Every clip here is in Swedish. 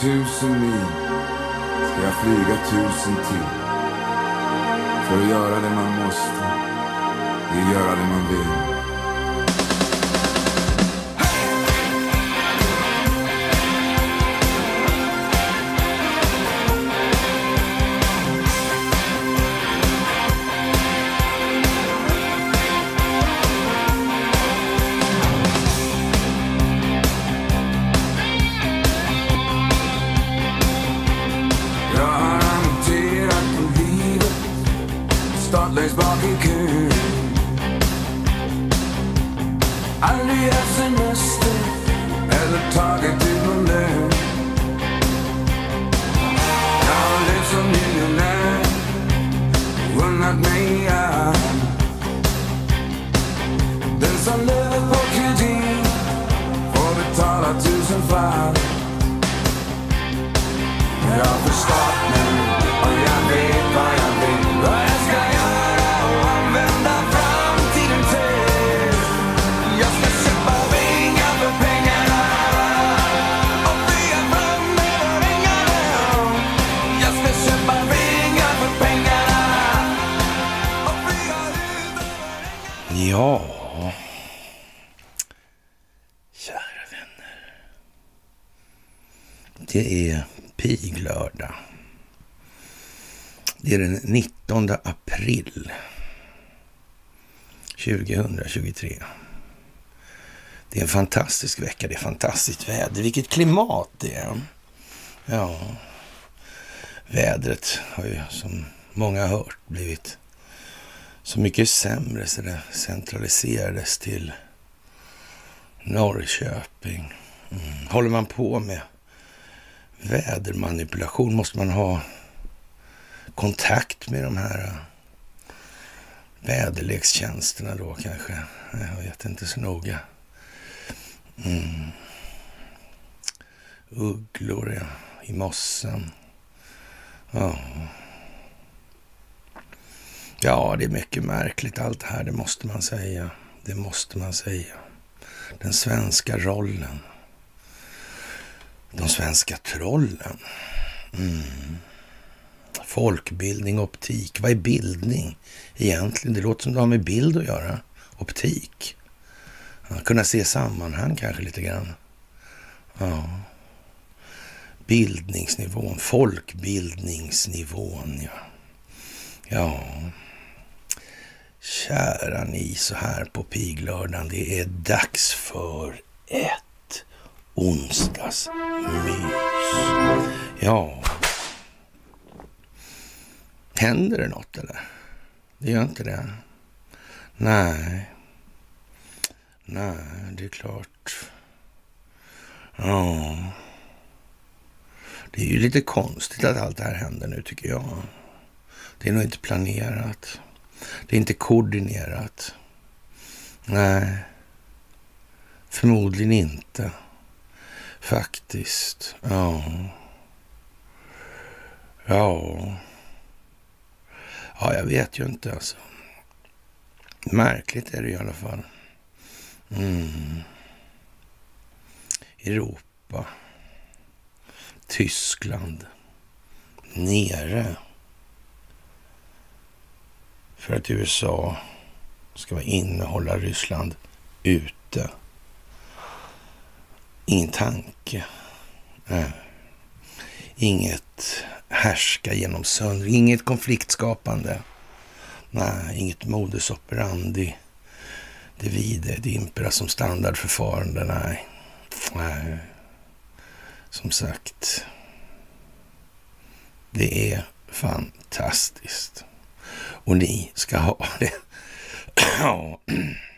tusen mil ska jag flyga tusen till. För att göra det man måste, det är göra det man vill. Det är den 19 april 2023. Det är en fantastisk vecka. Det är fantastiskt väder. Vilket klimat det är. Ja, vädret har ju som många har hört blivit så mycket sämre så det centraliserades till Norrköping. Mm. Håller man på med vädermanipulation måste man ha kontakt med de här eh, väderlekstjänsterna då kanske. Jag vet inte så noga. Mm. Ugglor ja, i mossen. Ja. Ja, det är mycket märkligt allt det här, det måste man säga. Det måste man säga. Den svenska rollen. De svenska trollen. Mm. Folkbildning, optik. Vad är bildning egentligen? Det låter som det har med bild att göra. Optik. Ja, kunna se sammanhang kanske lite grann. Ja. Bildningsnivån, folkbildningsnivån, ja. Ja. Kära ni så här på piglördagen. Det är dags för ett onsdagsmys. Ja. Händer det något eller? Det gör inte det. Nej. Nej, det är klart. Ja. Det är ju lite konstigt att allt det här händer nu tycker jag. Det är nog inte planerat. Det är inte koordinerat. Nej, förmodligen inte. Faktiskt. Ja. Ja. Ja, jag vet ju inte alltså. Märkligt är det i alla fall. Mm. Europa. Tyskland. Nere. För att USA ska vara inne hålla Ryssland ute. Ingen tanke. Nej. Inget härska genom sönder, inget konfliktskapande. Nej, inget modus operandi. Det vide, det impera som standardförfarande. Nej. Nej. Som sagt. Det är fantastiskt. Och ni ska ha det.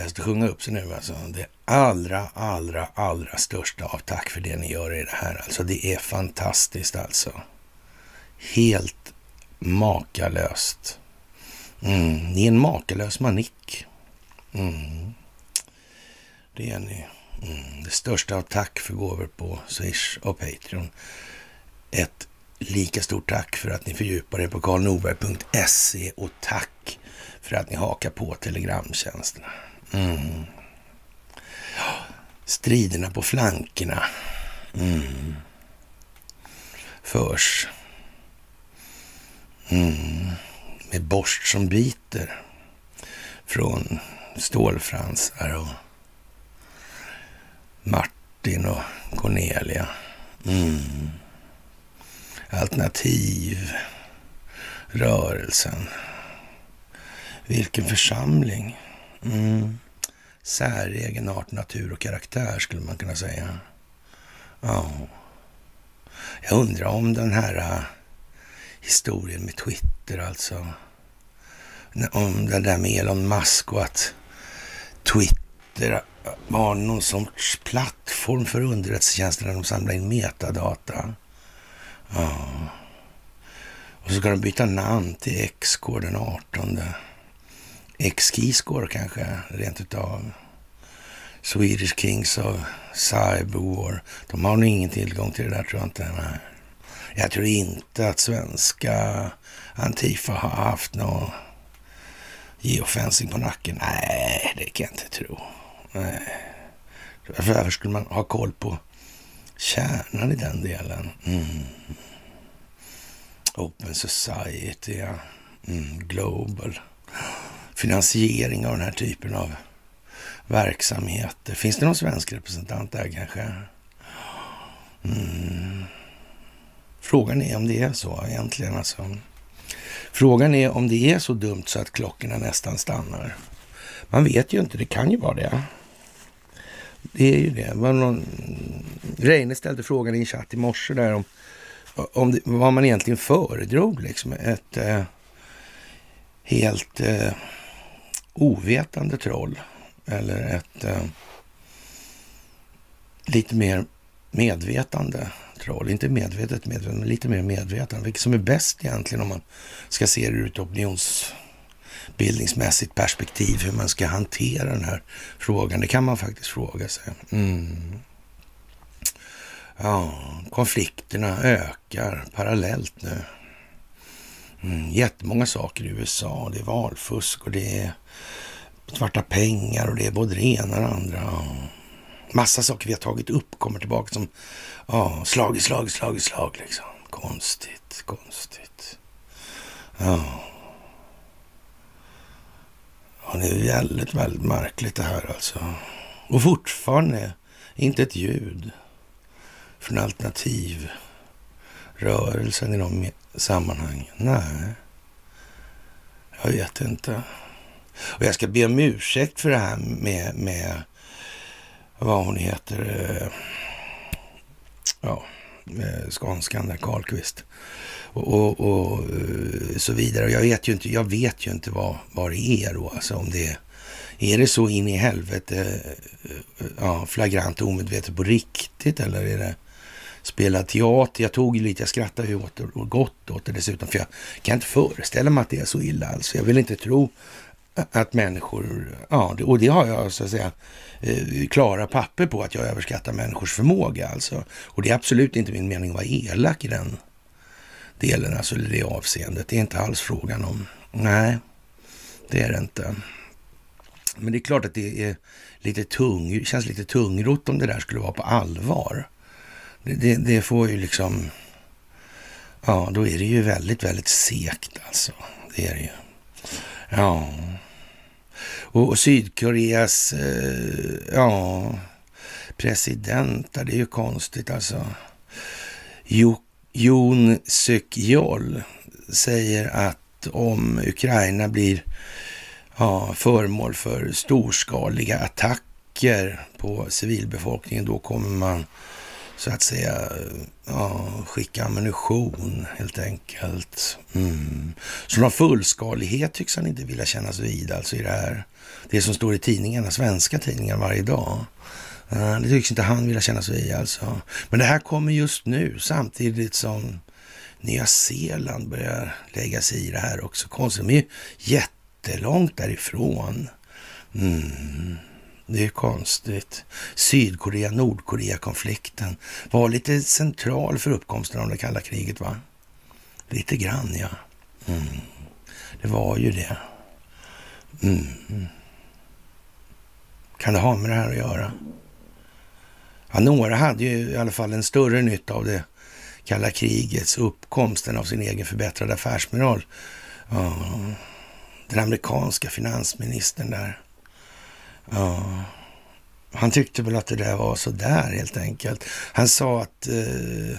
ja. Bäst att sjunga upp sig nu alltså. Det allra, allra, allra största av tack för det ni gör i det här. Alltså det är fantastiskt alltså. Helt makalöst. Mm. Ni är en makalös manick. Mm. Det är ni. Mm. Det största av tack för gåvor på Swish och Patreon. Ett lika stort tack för att ni fördjupar er på karlnorberg.se och tack för att ni hakar på telegramtjänsterna. Mm. Striderna på flankerna mm. förs mm. med borst som biter från stålfransar och Martin och Cornelia. Mm. Alternativ, rörelsen. Vilken församling. Mm. Säregen art, natur och karaktär skulle man kunna säga. Ja. Jag undrar om den här uh, historien med Twitter alltså. Om det där med Elon Musk och att Twitter äh, var någon sorts plattform för underrättelsetjänsten när de samlar in metadata. Ja. Och så ska de byta namn till X-kod den 18. X-Keyscore kanske, rent utav. Swedish Kings of Cyberwar. De har nog ingen tillgång till det där tror jag inte. Nej. Jag tror inte att svenska Antifa har haft någon geofencing på nacken. Nej, det kan jag inte tro. Nej. Varför skulle man ha koll på kärnan i den delen? Mm. Open Society, ja. Mm. Global. Finansiering av den här typen av verksamheter. Finns det någon svensk representant där kanske? Mm. Frågan är om det är så egentligen. Alltså. Frågan är om det är så dumt så att klockorna nästan stannar. Man vet ju inte, det kan ju vara det. Det är ju det. Någon... Reine ställde frågan i en chatt i morse där om, om det, vad man egentligen föredrog. Liksom. Ett eh, helt eh, ovetande troll eller ett eh, lite mer medvetande troll. Inte medvetet medvetande, men lite mer medvetande. Vilket som är bäst egentligen om man ska se det ur ett opinionsbildningsmässigt perspektiv. Hur man ska hantera den här frågan. Det kan man faktiskt fråga sig. Mm. Ja, konflikterna ökar parallellt nu. Mm, jättemånga saker i USA. Det är valfusk och det är svarta pengar och det är både det ena och det andra. Massa saker vi har tagit upp kommer tillbaka som ja, slag i slag i slag i slag. Liksom. Konstigt, konstigt. Ja. ja, det är väldigt, väldigt märkligt det här alltså. Och fortfarande inte ett ljud från alternativ rörelsen i de sammanhangen. Nej, jag vet inte. Och jag ska be om ursäkt för det här med, med vad hon heter, eh, ja, eh, skånskan där, Karlqvist. Och, och, och, eh, så vidare. Och jag vet ju inte, jag vet ju inte vad, vad det är då, alltså om det är är det så in i helvete ja, flagrant omedvetet på riktigt eller är det spela teater? Jag tog ju lite, jag skrattade ju åt det och gott åt det dessutom, för jag kan inte föreställa mig att det är så illa alls. Jag vill inte tro att människor, ja, och det har jag så att säga eh, klara papper på att jag överskattar människors förmåga alltså. Och det är absolut inte min mening att vara elak i den delen, alltså i det avseendet. Det är inte alls frågan om. Nej, det är det inte. Men det är klart att det är lite tung, känns lite tungrot om det där skulle vara på allvar. Det, det, det får ju liksom, ja, då är det ju väldigt, väldigt sekt alltså. Det är det ju. Ja. Och Sydkoreas eh, ja, president, det är ju konstigt alltså. Jo, Jon Suk Yeol säger att om Ukraina blir ja, föremål för storskaliga attacker på civilbefolkningen, då kommer man så att säga eh, ja, skicka ammunition helt enkelt. Mm. Så någon fullskalighet tycks han inte vilja kännas vid alltså i det här. Det som står i tidningarna, svenska tidningar varje dag. Eh, det tycks inte han vilja kännas vid alltså. Men det här kommer just nu samtidigt som Nya Zeeland börjar lägga sig i det här också. Konstigt, de är ju jättelångt därifrån. Mm. Det är konstigt. Sydkorea-Nordkorea-konflikten var lite central för uppkomsten av det kalla kriget, va? Lite grann, ja. Mm. Det var ju det. Mm. Kan det ha med det här att göra? Ja, några hade ju i alla fall en större nytta av det kalla krigets uppkomsten av sin egen förbättrade affärsmoral. Ja, den amerikanska finansministern där. Ja, han tyckte väl att det där var så där helt enkelt. Han sa att eh,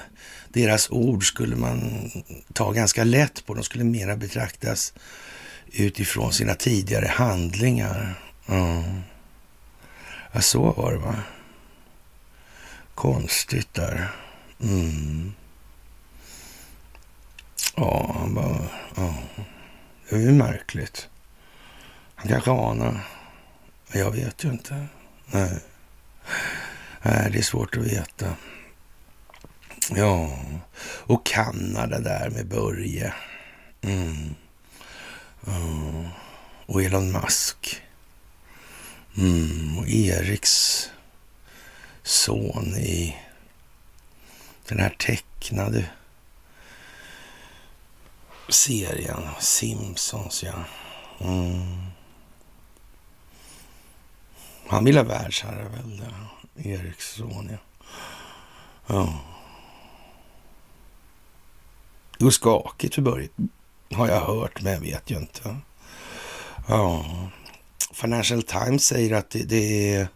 deras ord skulle man ta ganska lätt på. De skulle mera betraktas utifrån sina tidigare handlingar. Ja, ja så var det va. Konstigt där. Mm. Ja, han bara... Ja. Det är ju märkligt. Han kanske anar. Jag vet ju inte. Nej. Nej, det är svårt att veta. Ja, och Kanada där med Börje. Mm. Ja. Och Elon Musk. Mm. Och Eriks son i den här tecknade serien Simpsons, ja. Mm. Han vill ha världsherravälde, Eriksson, ja. ja. Det går skakigt för Börje, har jag hört, men jag vet ju inte. Ja. Financial Times säger att det, det är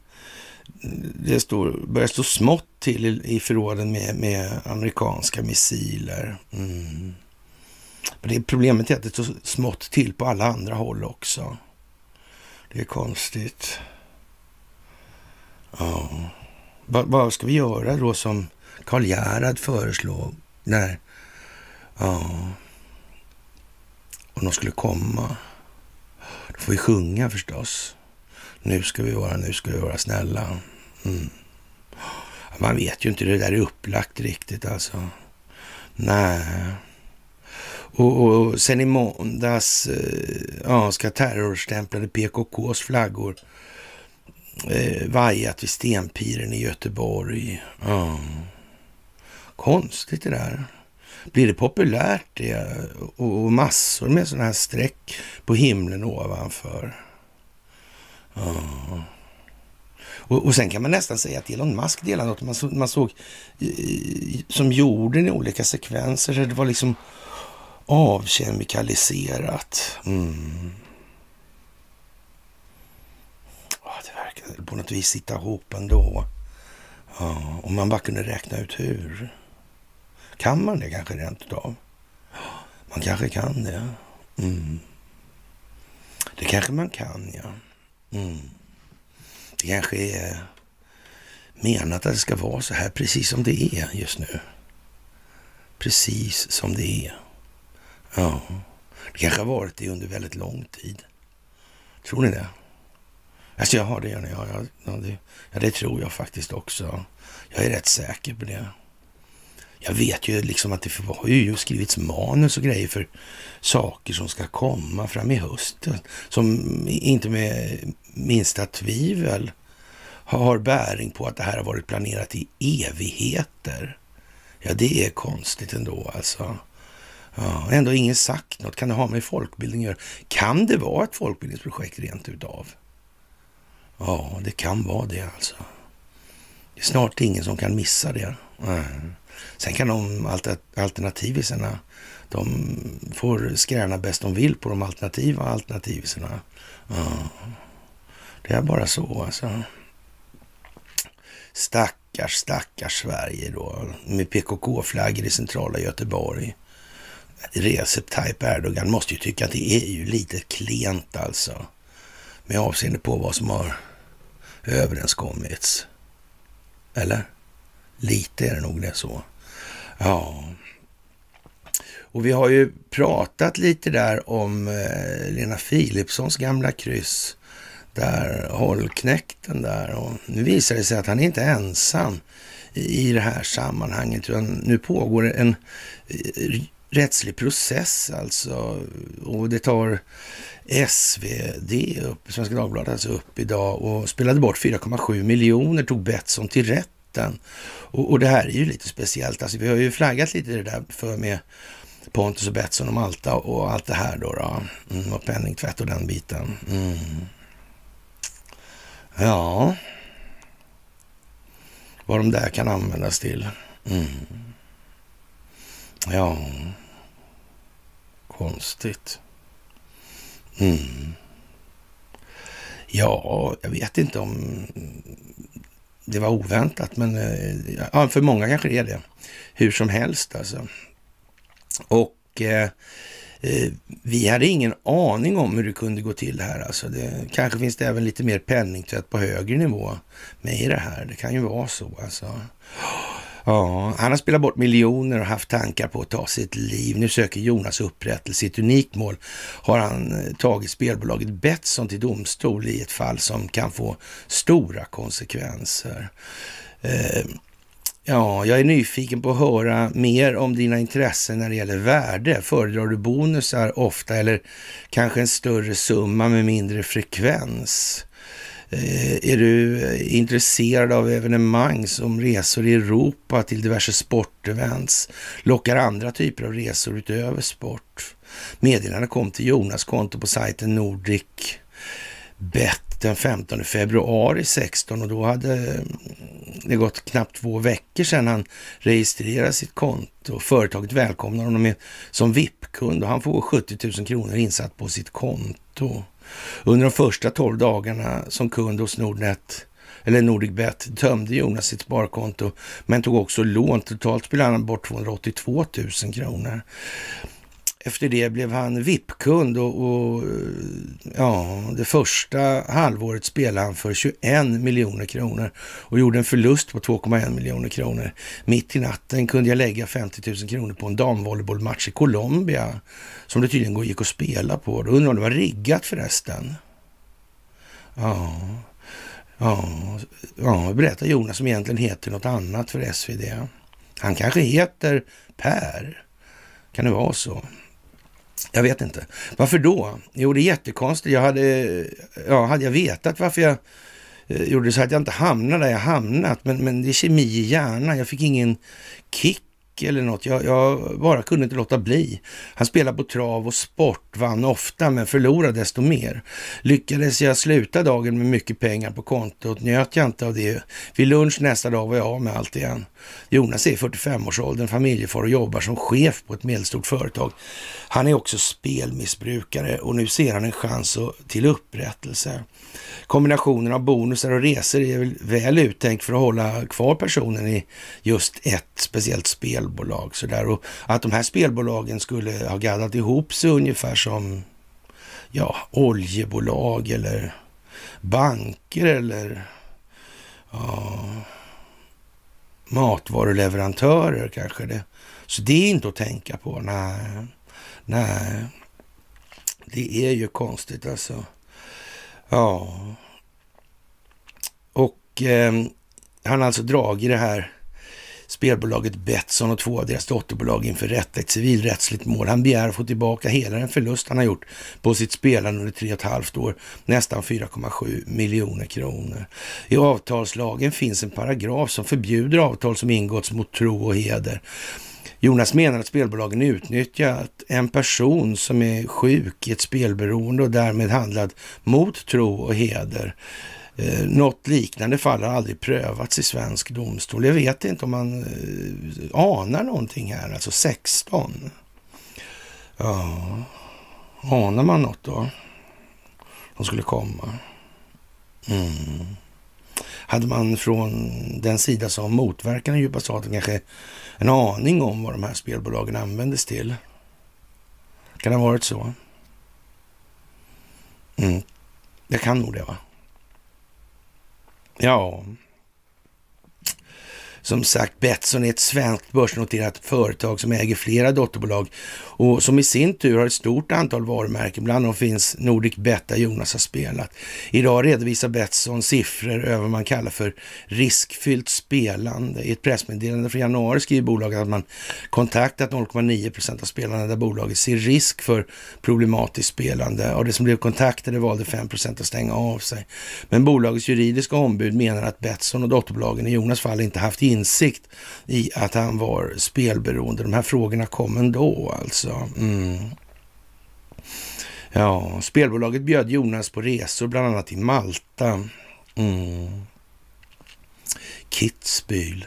det står, börjar stå smått till i, i förråden med, med amerikanska missiler. Mm. Men det problemet är att det står smått till på alla andra håll också. Det är konstigt. Ja. Vad, vad ska vi göra då som Karl Gerhard föreslog? När, ja, om de skulle komma. Då får vi sjunga förstås. Nu ska vi vara, nu ska vi vara snälla. Mm. Man vet ju inte hur det där är upplagt riktigt alltså. Nej. Och, och sen i måndags eh, ja, ska terrorstämplade PKKs flaggor eh, vajat vid Stenpiren i Göteborg. Mm. Konstigt det där. Blir det populärt det? Och, och massor med sådana här streck på himlen ovanför. Ja. Och, och sen kan man nästan säga att Elon Musk delade något man, så, man såg i, som jorden i olika sekvenser. Så det var liksom avkemikaliserat. Mm. Ja, det verkar på något vis sitta ihop ändå. Ja, om man bara kunde räkna ut hur. Kan man det kanske rent utav? Man kanske kan det. Mm. Det kanske man kan, ja. Mm. Det kanske är menat att det ska vara så här precis som det är just nu. Precis som det är. Ja, det kanske har varit det under väldigt lång tid. Tror ni det? Alltså jag har det, ja, ja, ja, det, ja, det tror jag faktiskt också. Jag är rätt säker på det. Jag vet ju liksom att det har ju skrivits manus och grejer för saker som ska komma fram i hösten. Som inte med minsta tvivel har bäring på att det här har varit planerat i evigheter. Ja, det är konstigt ändå alltså. Ja, ändå ingen sagt något. Kan det ha med folkbildning att göra? Kan det vara ett folkbildningsprojekt rent utav? Ja, det kan vara det alltså. Det är snart ingen som kan missa det. Mm. Sen kan de alternativisarna, de får skräna bäst de vill på de alternativa alternativisarna. Ja. Det är bara så alltså. Stackars, stackars Sverige då, med PKK-flaggor i centrala Göteborg. Recep Tayyip Erdogan måste ju tycka att det är ju lite klent alltså. Med avseende på vad som har överenskommits. Eller? Lite är det nog det så. Ja. Och vi har ju pratat lite där om eh, Lena Philipssons gamla kryss. Där hållknäkten där. Och nu visar det sig att han är inte ensam i det här sammanhanget. Nu pågår en eh, rättslig process alltså. Och det tar SvD upp, Svenska Dagbladet alltså upp idag och spelade bort 4,7 miljoner, tog Betsson till rätten. Och, och, det här är ju lite speciellt. Alltså, vi har ju flaggat lite det där för med Pontus och Betsson och Malta och allt det här då. då. Mm, och penningtvätt och den biten. Mm. Ja, vad de där kan användas till. Mm. Ja, konstigt. Mm. Ja, jag vet inte om det var oväntat, men eh, ja, för många kanske det är det. Hur som helst alltså. Och eh, eh, vi hade ingen aning om hur det kunde gå till här. Alltså det, kanske finns det även lite mer penningtvätt på högre nivå med i det här. Det kan ju vara så alltså. Ja, han har spelat bort miljoner och haft tankar på att ta sitt liv. Nu söker Jonas upprättelse. I ett unikt mål har han eh, tagit spelbolaget Betsson till domstol i ett fall som kan få stora konsekvenser. Eh, ja, jag är nyfiken på att höra mer om dina intressen när det gäller värde. Föredrar du bonusar ofta eller kanske en större summa med mindre frekvens? Eh, är du eh, intresserad av evenemang som resor i Europa till diverse sportevents? Lockar andra typer av resor utöver sport? Meddelandet kom till Jonas konto på sajten Nordic Bet den 15 februari 16 och då hade mm, det gått knappt två veckor sedan han registrerade sitt konto. Företaget välkomnar honom som VIP-kund och han får 70 000 kronor insatt på sitt konto. Under de första 12 dagarna som kund hos Nordnet eller Nordicbet tömde Jonas sitt sparkonto men tog också lån. Totalt spelade han bort 282 000 kronor. Efter det blev han VIP-kund och, och, eh, ja, det första halvåret spelade han för 21 miljoner kronor och gjorde en förlust på 2,1 miljoner kronor. Mitt i natten kunde jag lägga 50 000 kronor på en damvolleybollmatch i Colombia som det tydligen gick att spela på. Då undrar om det var riggat förresten. Ja, ja, ja, berättar Jonas som egentligen heter något annat för SvD. Han kanske heter Per. Kan det vara så? Jag vet inte. Varför då? Jo, det är jättekonstigt. Jag hade, ja, hade jag vetat varför jag eh, gjorde så hade jag inte hamnat där jag hamnat. Men, men det är kemi i hjärnan. Jag fick ingen kick eller något. Jag, jag, bara kunde inte låta bli. Han spelade på trav och sport, vann ofta men förlorade desto mer. Lyckades jag sluta dagen med mycket pengar på kontot njöt jag inte av det. Vid lunch nästa dag var jag av med allt igen. Jonas är i 45-årsåldern, familjefar och jobbar som chef på ett medelstort företag. Han är också spelmissbrukare och nu ser han en chans till upprättelse. Kombinationen av bonusar och resor är väl väl uttänkt för att hålla kvar personen i just ett speciellt spelbolag. Sådär. Och att de här spelbolagen skulle ha gaddat ihop sig ungefär som ja, oljebolag eller banker eller ja, matvaruleverantörer kanske. det. Så det är inte att tänka på. Nej, nej. Det är ju konstigt alltså. Ja. Och eh, han har alltså dragit det här spelbolaget Betsson och två av deras dotterbolag inför rätta ett civilrättsligt mål. Han begär att få tillbaka hela den förlust han har gjort på sitt spelande under tre och ett halvt år, nästan 4,7 miljoner kronor. I avtalslagen finns en paragraf som förbjuder avtal som ingåtts mot tro och heder. Jonas menar att spelbolagen utnyttjat en person som är sjuk i ett spelberoende och därmed handlat mot tro och heder. Eh, något liknande fall har aldrig prövats i svensk domstol. Jag vet inte om man eh, anar någonting här, alltså 16. Ja, anar man något då? Som skulle komma? Mm. Hade man från den sida som motverkar den djupa staten kanske en aning om vad de här spelbolagen användes till? Kan det ha varit så? Mm. Det kan nog det, va? Ja, som sagt, Betsson är ett svenskt börsnoterat företag som äger flera dotterbolag och som i sin tur har ett stort antal varumärken. Bland dem finns Nordic Bet där Jonas har spelat. Idag redovisar Betsson siffror över vad man kallar för riskfyllt spelande. I ett pressmeddelande från januari skriver bolaget att man kontaktat 0,9 procent av spelarna där bolaget ser risk för problematiskt spelande. Av det som blev kontaktade valde 5 procent att stänga av sig. Men bolagets juridiska ombud menar att Betsson och dotterbolagen i Jonas fall inte haft insikt i att han var spelberoende. De här frågorna kom ändå alltså. Mm. Ja, spelbolaget bjöd Jonas på resor, bland annat till Malta. Mm. Kitzbühel.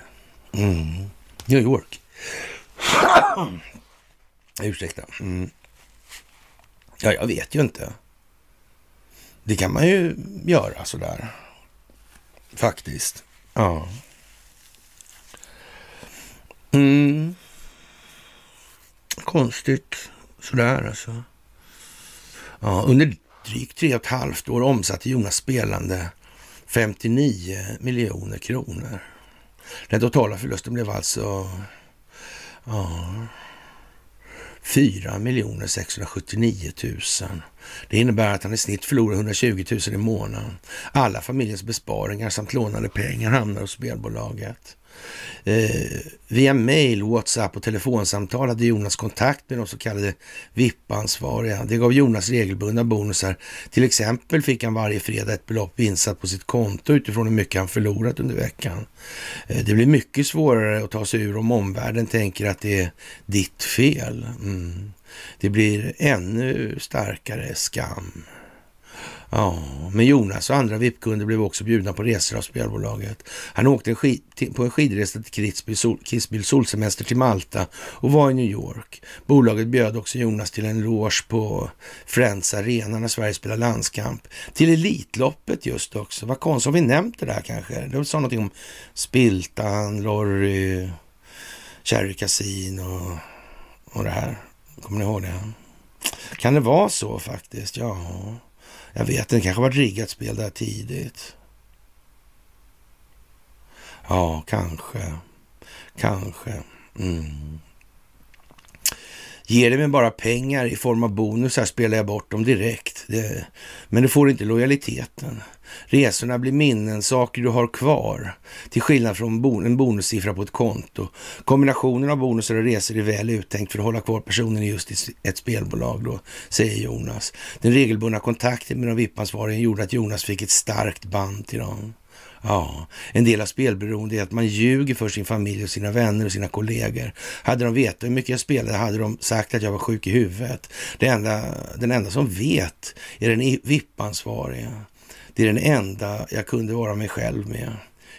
Mm. New York. Ursäkta. Mm. Ja, jag vet ju inte. Det kan man ju göra sådär. Faktiskt. Ja. Mm. Konstigt sådär alltså. Ja, under drygt tre och ett halvt år omsatte Jonas spelande 59 miljoner kronor. Den totala förlusten blev alltså ja, 4 679 000. Det innebär att han i snitt förlorar 120 000 i månaden. Alla familjens besparingar samt lånade pengar hamnar hos spelbolaget. Eh, via mail, WhatsApp och telefonsamtal hade Jonas kontakt med de så kallade VIP-ansvariga. Det gav Jonas regelbundna bonusar. Till exempel fick han varje fredag ett belopp insatt på sitt konto utifrån hur mycket han förlorat under veckan. Eh, det blir mycket svårare att ta sig ur om omvärlden tänker att det är ditt fel. Mm. Det blir ännu starkare skam. Ja, men Jonas och andra VIP-kunder blev också bjudna på resor av spelbolaget. Han åkte en skid, på en skidresa till Kitzbühel, sol, solsemester till Malta och var i New York. Bolaget bjöd också Jonas till en loge på Friends Arena när Sverige spelar landskamp. Till Elitloppet just också. Vad konstigt, har vi nämnt det där kanske? Det sa någonting om Spiltan, Lorry, Cherry Casino och det här. Kommer ni ihåg det? Kan det vara så faktiskt? Ja. Jag vet inte, det kanske var ett riggat spel där tidigt. Ja, kanske. Kanske. Mm. Ger det mig bara pengar i form av bonusar spelar jag bort dem direkt. Det, men det får inte lojaliteten. Resorna blir minnen, saker du har kvar. Till skillnad från bon en bonussiffra på ett konto. Kombinationen av bonusar och resor är väl uttänkt för att hålla kvar personen i just ett spelbolag då, säger Jonas. Den regelbundna kontakten med de VIP-ansvariga gjorde att Jonas fick ett starkt band till dem. Ja, en del av spelberoende är att man ljuger för sin familj och sina vänner och sina kollegor. Hade de vetat hur mycket jag spelade hade de sagt att jag var sjuk i huvudet. Det enda, den enda som vet är den VIP-ansvariga. Det är den enda jag kunde vara mig själv med.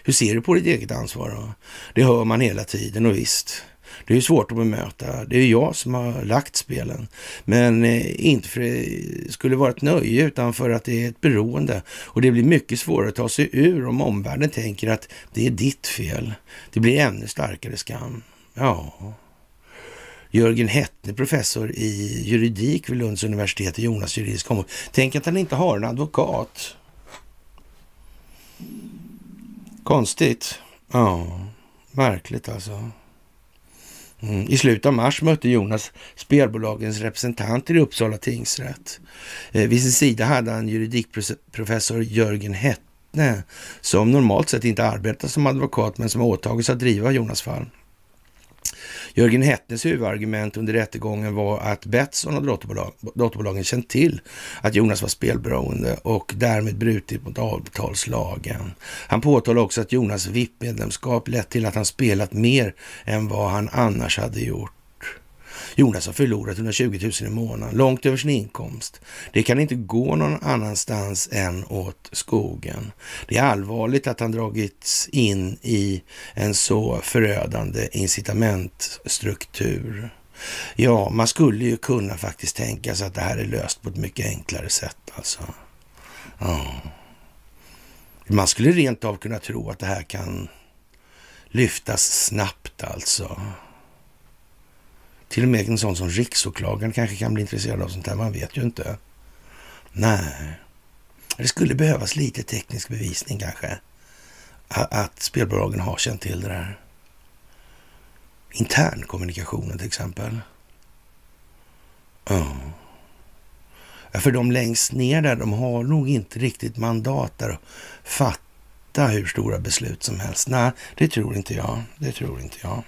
Hur ser du på ditt eget ansvar då? Det hör man hela tiden och visst, det är svårt att bemöta. Det är jag som har lagt spelen. Men eh, inte för att det skulle vara ett nöje utan för att det är ett beroende. Och det blir mycket svårare att ta sig ur om omvärlden tänker att det är ditt fel. Det blir ännu starkare skam. Ja. Jörgen Hettne, professor i juridik vid Lunds universitet i Jonas juridiska område. Tänk att han inte har en advokat. Konstigt. Ja, märkligt alltså. Mm. I slutet av mars mötte Jonas spelbolagens representanter i Uppsala tingsrätt. Eh, vid sin sida hade han juridikprofessor Jörgen Hettne som normalt sett inte arbetar som advokat men som har åtagit sig att driva Jonas fall. Jörgen Hettnes huvudargument under rättegången var att Betsson och dotterbolag, dotterbolagen känt till att Jonas var spelberoende och därmed brutit mot avtalslagen. Han påtalade också att Jonas VIP-medlemskap lett till att han spelat mer än vad han annars hade gjort. Jonas har förlorat 120 000 i månaden, långt över sin inkomst. Det kan inte gå någon annanstans än åt skogen. Det är allvarligt att han dragits in i en så förödande incitamentstruktur. Ja, man skulle ju kunna faktiskt tänka sig att det här är löst på ett mycket enklare sätt alltså. Ja. Man skulle rent av kunna tro att det här kan lyftas snabbt alltså. Till och med en sån som riksåklagaren kanske kan bli intresserad av sånt här. Man vet ju inte. Nej, det skulle behövas lite teknisk bevisning kanske. Att spelbolagen har känt till det där. Internkommunikationen till exempel. Ja. För de längst ner där, de har nog inte riktigt mandat där att fatta hur stora beslut som helst. Nej, det tror inte jag. Det tror inte jag.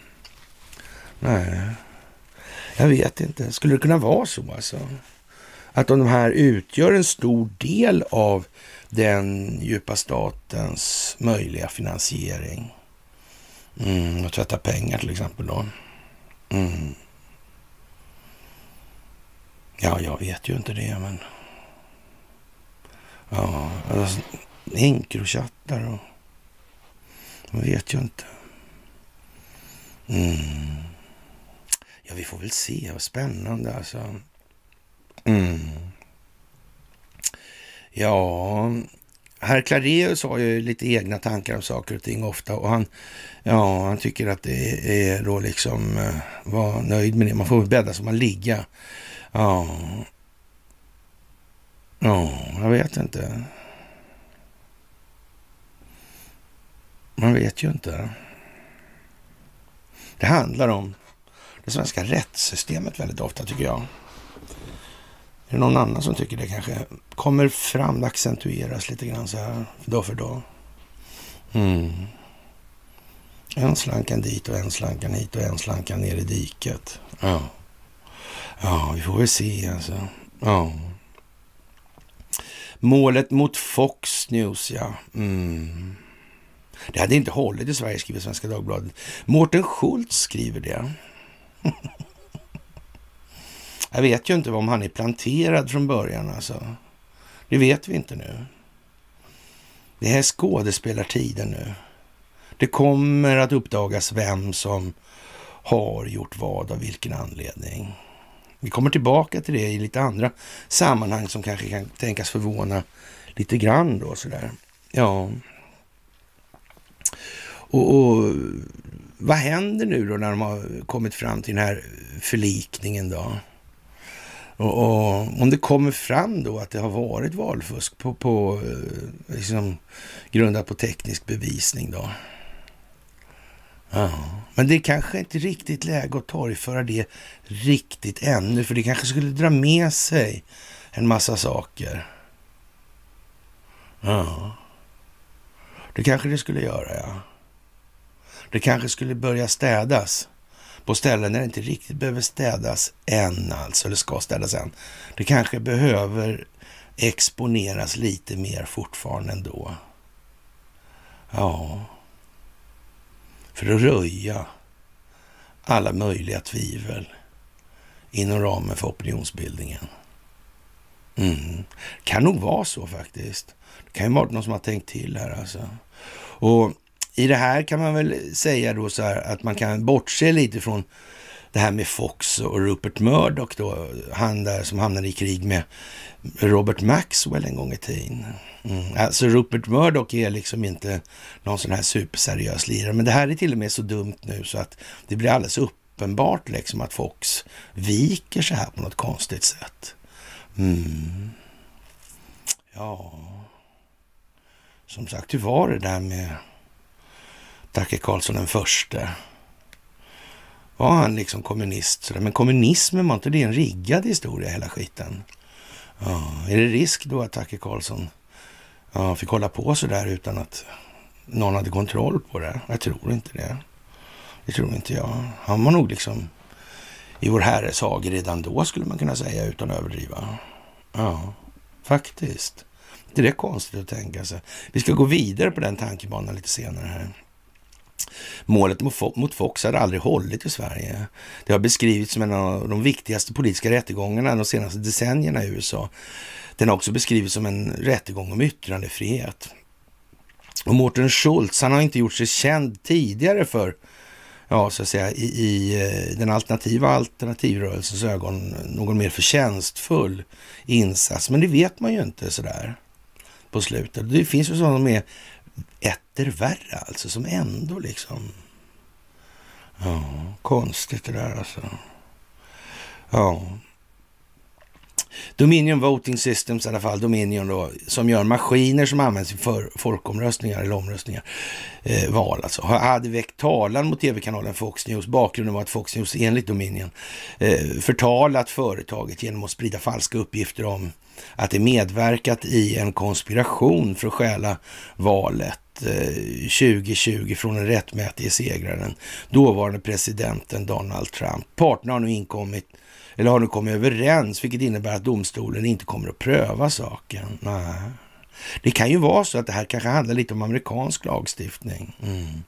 Nej. Jag vet inte. Skulle det kunna vara så alltså? Att om de här utgör en stor del av den djupa statens möjliga finansiering. Mm, och tvätta pengar till exempel då. Mm. Ja, jag vet ju inte det, men... Ja, alltså, Encrochattar och... Man vet ju inte. Mm. Ja, vi får väl se. Vad spännande alltså. Mm. Ja, herr Clareus har ju lite egna tankar om saker och ting ofta och han, ja, han tycker att det är då liksom, eh, var nöjd med det. Man får väl bädda som man ligga. Ja, ja, jag vet inte. Man vet ju inte. Det handlar om det svenska rättssystemet väldigt ofta tycker jag. Är det någon annan som tycker det kanske kommer fram, accentueras lite grann så här dag för dag? Mm. En slankan dit och en slankan hit och en slankan ner i diket. Ja, ja vi får väl se alltså. Ja. Målet mot Fox News, ja. Mm. Det hade inte hållit i Sverige, skriver Svenska Dagbladet. Mårten Schultz skriver det. Jag vet ju inte om han är planterad från början alltså. Det vet vi inte nu. Det är skådespelartiden nu. Det kommer att uppdagas vem som har gjort vad av vilken anledning. Vi kommer tillbaka till det i lite andra sammanhang som kanske kan tänkas förvåna lite grann då sådär. Ja. Och, och vad händer nu då när de har kommit fram till den här förlikningen då? Och, och, om det kommer fram då att det har varit valfusk på, på eh, liksom, grundat på teknisk bevisning då. Ja, men det är kanske inte riktigt läge att torgföra det riktigt ännu, för det kanske skulle dra med sig en massa saker. Ja, det kanske det skulle göra, ja. Det kanske skulle börja städas på ställen där det inte riktigt behöver städas än alltså, eller ska städas än. Det kanske behöver exponeras lite mer fortfarande ändå. Ja, för att röja alla möjliga tvivel inom ramen för opinionsbildningen. Mm. Kan nog vara så faktiskt. Det kan ju vara någon som har tänkt till här alltså. Och i det här kan man väl säga då så här att man kan bortse lite från det här med Fox och Rupert Murdoch då, han där som hamnade i krig med Robert Maxwell en gång i tiden. Mm. Alltså Rupert Murdoch är liksom inte någon sån här superseriös lirare, men det här är till och med så dumt nu så att det blir alldeles uppenbart liksom att Fox viker sig här på något konstigt sätt. Mm. Ja, som sagt, hur var det där med Dacke Karlsson den förste. Var han liksom kommunist? Men kommunismen, var inte det en riggad historia hela skiten? Ja, är det risk då att Dacke Karlsson ja, fick hålla på så där utan att någon hade kontroll på det? Jag tror inte det. Det tror inte jag. Han var nog liksom i vår herres hage redan då skulle man kunna säga utan att överdriva. Ja, faktiskt. Det är konstigt att tänka sig. Vi ska gå vidare på den tankebanan lite senare här. Målet mot Fox hade aldrig hållit i Sverige. Det har beskrivits som en av de viktigaste politiska rättegångarna de senaste decennierna i USA. Den har också beskrivits som en rättegång om yttrandefrihet. Och Mårten Schultz, han har inte gjort sig känd tidigare för, ja, så att säga, i, i eh, den alternativa alternativrörelsens ögon, någon mer förtjänstfull insats. Men det vet man ju inte sådär på slutet. Det finns ju sådana som är etter värre alltså, som ändå liksom... Ja, konstigt det där alltså. Ja. Dominion Voting Systems i alla fall, Dominion då, som gör maskiner som används för folkomröstningar eller omröstningar, eh, val alltså, hade väckt talan mot tv-kanalen Fox News. Bakgrunden var att Fox News enligt Dominion eh, förtalat företaget genom att sprida falska uppgifter om att det medverkat i en konspiration för att stjäla valet eh, 2020 från den rättmätige segraren, dåvarande presidenten Donald Trump. Parterna har nu inkommit eller har nu kommit överens, vilket innebär att domstolen inte kommer att pröva saken. Nej. Det kan ju vara så att det här kanske handlar lite om amerikansk lagstiftning. Mm.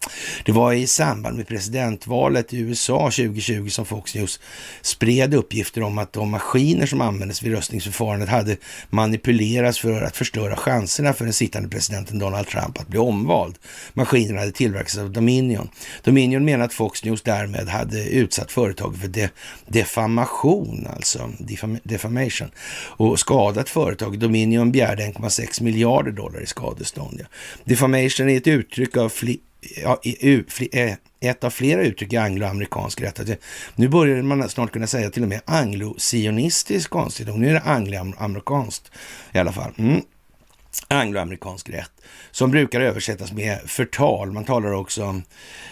Det var i samband med presidentvalet i USA 2020 som Fox News spred uppgifter om att de maskiner som användes vid röstningsförfarandet hade manipulerats för att förstöra chanserna för den sittande presidenten Donald Trump att bli omvald. Maskinerna hade tillverkats av Dominion. Dominion menar att Fox News därmed hade utsatt företaget för de defamation, alltså defamation, och skadat företaget. Dominion begärde 1,6 miljoner miljarder dollar i skadestånd. Ja. Defamation är ett uttryck av fli, ja, eh, ett av flera uttryck i angloamerikansk rätt. Nu börjar man snart kunna säga till och med anglo-sionistisk konstitution. Nu är det angloamerikanskt i alla fall. Mm angloamerikansk rätt som brukar översättas med förtal. Man talar också om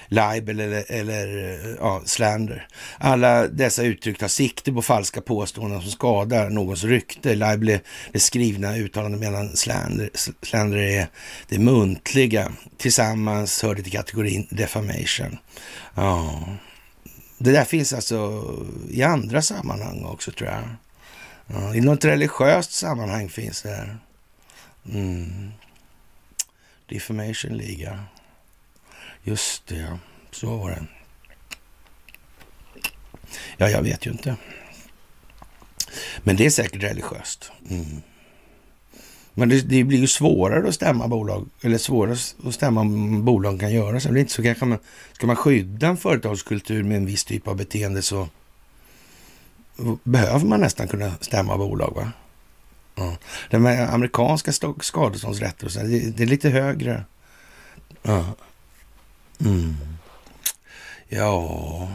libel eller, eller ja, slander. Alla dessa uttryck tar sikte på falska påståenden som skadar någons rykte. Libel är det skrivna uttalandet medan slander, slander är det muntliga. Tillsammans hör det till kategorin defamation. Ja. Det där finns alltså i andra sammanhang också tror jag. Ja, I något religiöst sammanhang finns det. här. Mm. Defamation Liga. Just det, ja. Så var det. Ja, jag vet ju inte. Men det är säkert religiöst. Mm. Men det, det, blir ju svårare att stämma bolag, eller svårare att stämma om bolag kan göra så. Det är inte så kanske man, ska man skydda en företagskultur med en viss typ av beteende så behöver man nästan kunna stämma bolag. va? Ja. Den amerikanska skadeståndsrätter det, det, är lite högre. Ja. Mm. Ja,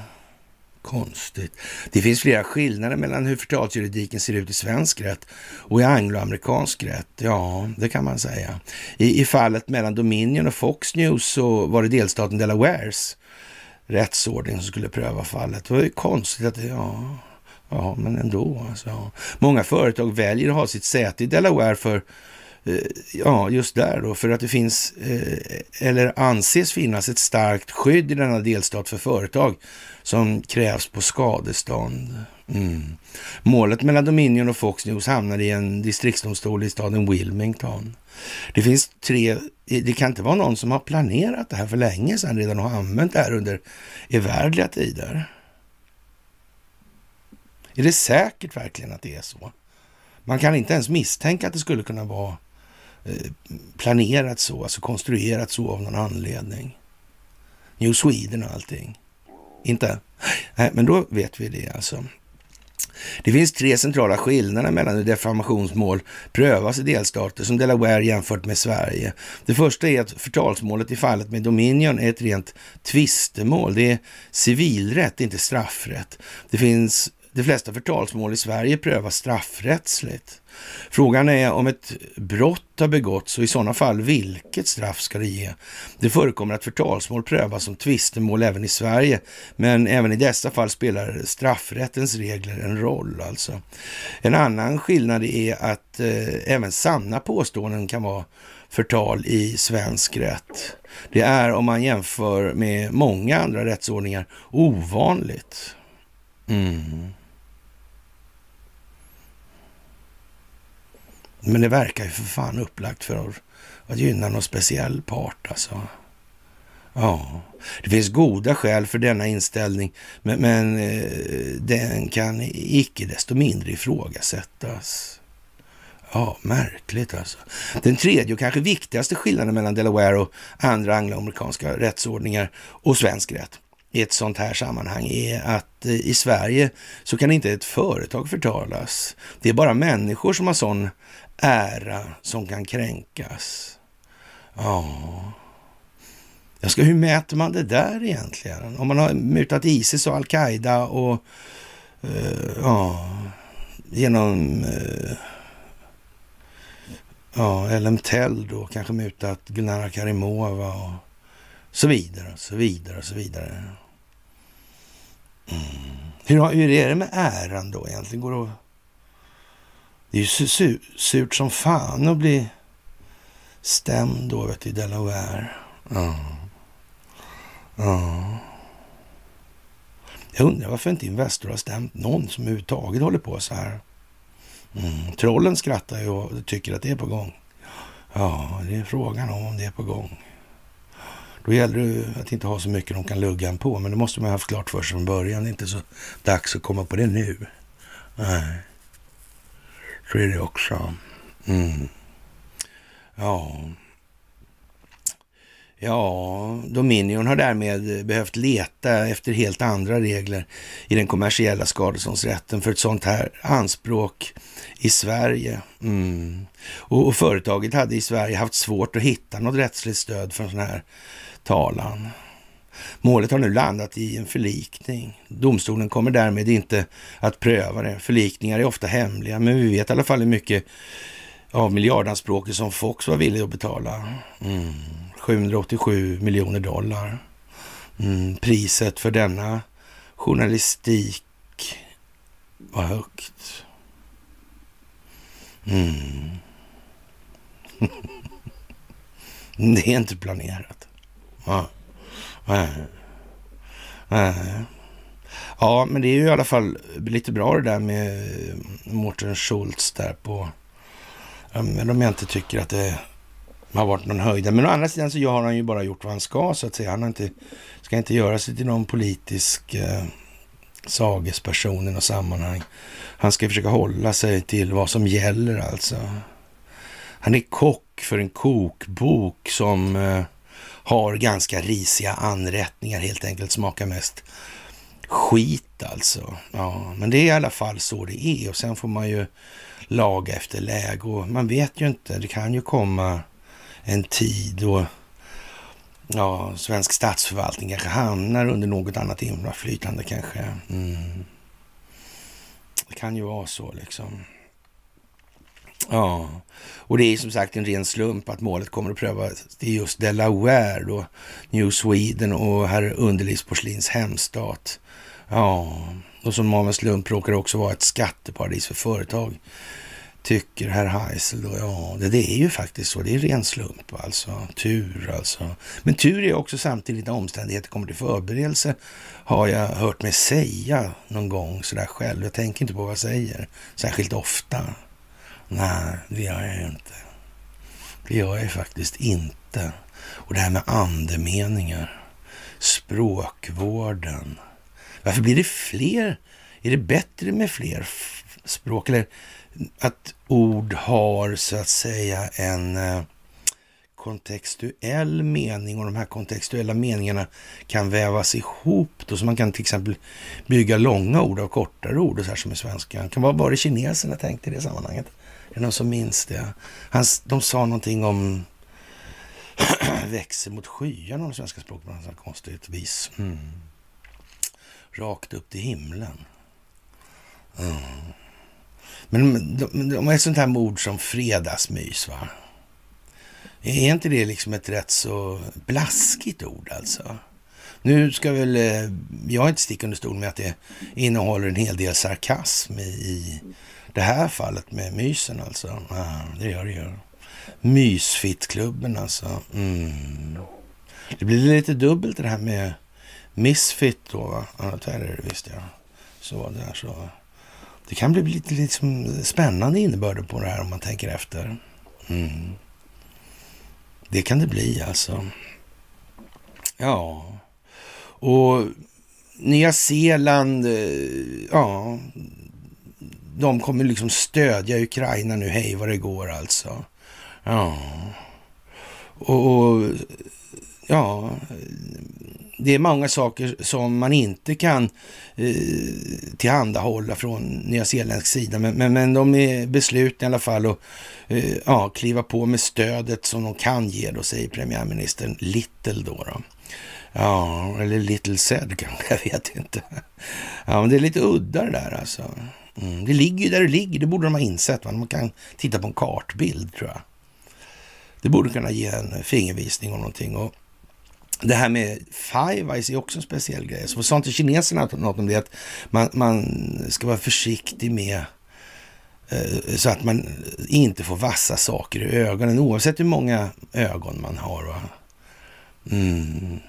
konstigt. Det finns flera skillnader mellan hur förtalsjuridiken ser ut i svensk rätt och i angloamerikansk rätt. Ja, det kan man säga. I, I fallet mellan Dominion och Fox News så var det delstaten Delawares rättsordning som skulle pröva fallet. Det var ju konstigt att det, ja, Ja, men ändå. Alltså. Många företag väljer att ha sitt säte i Delaware för eh, Ja, just där då, för att det finns eh, eller anses finnas ett starkt skydd i denna delstat för företag som krävs på skadestånd. Mm. Målet mellan Dominion och Fox News hamnade i en distriktsdomstol i staden Wilmington. Det finns tre, det kan inte vara någon som har planerat det här för länge sedan redan och använt det här under evärdliga tider. Är det säkert verkligen att det är så? Man kan inte ens misstänka att det skulle kunna vara eh, planerat så, alltså konstruerat så av någon anledning. New Sweden och allting. Inte? Nej, men då vet vi det alltså. Det finns tre centrala skillnader mellan hur defamationsmål prövas i delstater som Delaware jämfört med Sverige. Det första är att förtalsmålet i fallet med Dominion är ett rent tvistemål. Det är civilrätt, inte straffrätt. Det finns de flesta förtalsmål i Sverige prövas straffrättsligt. Frågan är om ett brott har begåtts och i sådana fall vilket straff ska det ge? Det förekommer att förtalsmål prövas som tvistemål även i Sverige, men även i dessa fall spelar straffrättens regler en roll. Alltså. En annan skillnad är att eh, även sanna påståenden kan vara förtal i svensk rätt. Det är om man jämför med många andra rättsordningar ovanligt. Mm. Men det verkar ju för fan upplagt för att gynna någon speciell part alltså. Ja, det finns goda skäl för denna inställning, men, men eh, den kan icke desto mindre ifrågasättas. Ja, märkligt alltså. Den tredje och kanske viktigaste skillnaden mellan Delaware och andra angloamerikanska rättsordningar och svensk rätt i ett sånt här sammanhang är att eh, i Sverige så kan inte ett företag förtalas. Det är bara människor som har sån ära som kan kränkas. Ja, jag ska, hur mäter man det där egentligen? Om man har mutat Isis och Al-Qaida och uh, ja, genom uh, ja, Elmtel då, kanske mutat Gulnara Karimova och så vidare och så vidare och så vidare. Mm. Hur, hur är det med äran då egentligen? Går det att det är ju su surt som fan att bli stämd då vet du, i Delaware. Ja. Ja. Jag undrar varför inte Investor har stämt någon som överhuvudtaget håller på så här. Mm. Trollen skrattar ju och tycker att det är på gång. Ja, det är frågan om, om det är på gång. Då gäller det att inte ha så mycket de kan lugga en på, men det måste man ha haft klart för sig från början. Det är inte så dags att komma på det nu. Nej, så är det också. Mm. Ja. Ja, Dominion har därmed behövt leta efter helt andra regler i den kommersiella skadeståndsrätten för ett sånt här anspråk i Sverige. Mm. Och, och, företaget hade i Sverige haft svårt att hitta något rättsligt stöd för en sån här talan. Målet har nu landat i en förlikning. Domstolen kommer därmed inte att pröva det. Förlikningar är ofta hemliga, men vi vet i alla fall hur mycket av miljardanspråket som Fox var villig att betala. Mm. 787 miljoner dollar. Mm. Priset för denna journalistik var högt. Mm. det är inte planerat. Ja. Nej. Nej. Ja, men det är ju i alla fall lite bra det där med Mårten Schultz där på... Men om jag inte tycker att det har varit någon höjd. Men å andra sidan så har han ju bara gjort vad han ska så att säga. Han har inte, ska inte göra sig till någon politisk eh, sagesperson i något sammanhang. Han ska försöka hålla sig till vad som gäller alltså. Han är kock för en kokbok som eh, har ganska risiga anrättningar helt enkelt. Smakar mest skit alltså. Ja, men det är i alla fall så det är och sen får man ju laga efter läge och man vet ju inte. Det kan ju komma en tid då ja, svensk statsförvaltning kanske hamnar under något annat inflytande kanske. Mm. Det kan ju vara så liksom. Ja, och det är som sagt en ren slump att målet kommer att prövas i just Delaware då, New Sweden och herr Underlivsporslins hemstat. Ja, och som av en slump råkar det också vara ett skatteparadis för företag tycker herr Heisel då, ja, det, det, är ju faktiskt så. Det är ren slump alltså. Tur alltså. Men tur är också samtidigt när omständigheter kommer till förberedelse har jag hört mig säga någon gång sådär själv. Jag tänker inte på vad jag säger särskilt ofta. Nej, det gör jag ju inte. Det gör jag ju faktiskt inte. Och det här med andemeningar, språkvården. Varför blir det fler? Är det bättre med fler språk? Eller att ord har så att säga en eh, kontextuell mening och de här kontextuella meningarna kan vävas ihop då, så man kan till exempel bygga långa ord av kortare ord och så här som i svenskan. Kan vara bara det kineserna tänkte i det sammanhanget. Är det någon som minns det? Han, de sa någonting om växer mot skyarna om svenska språket på något konstigt vis. Mm. Rakt upp till himlen. Mm. Men har ett sånt här ord som fredagsmys, va? Är inte det liksom ett rätt så blaskigt ord alltså? Nu ska väl eh, jag inte sticka under stol med att det innehåller en hel del sarkasm i det här fallet med mysen alltså. Ja, det gör det ju. Mysfittklubben alltså. Mm. Det blir lite dubbelt det här med Misfit då va? Ja, det är det visst ja. Så där så. Det kan bli lite liksom spännande innebörder på det här om man tänker efter. Mm. Det kan det bli alltså. Ja, och Nya Zeeland, eh, ja, de kommer liksom stödja Ukraina nu, hej vad det går alltså. Ja, och, och ja, det är många saker som man inte kan eh, tillhandahålla från nyzeeländsk sida. Men, men, men de är beslutna i alla fall att eh, ja, kliva på med stödet som de kan ge då, säger premiärministern Little då. då. Ja, eller Little said kanske, jag vet inte. Ja, men det är lite udda det där alltså. Mm, det ligger ju där det ligger, det borde de ha insett. Va? Man kan titta på en kartbild tror jag. Det borde kunna ge en fingervisning om någonting. Och det här med Five Eyes är också en speciell grej. Så sa inte kineserna något om det? Att man, man ska vara försiktig med eh, så att man inte får vassa saker i ögonen oavsett hur många ögon man har. Va? Mm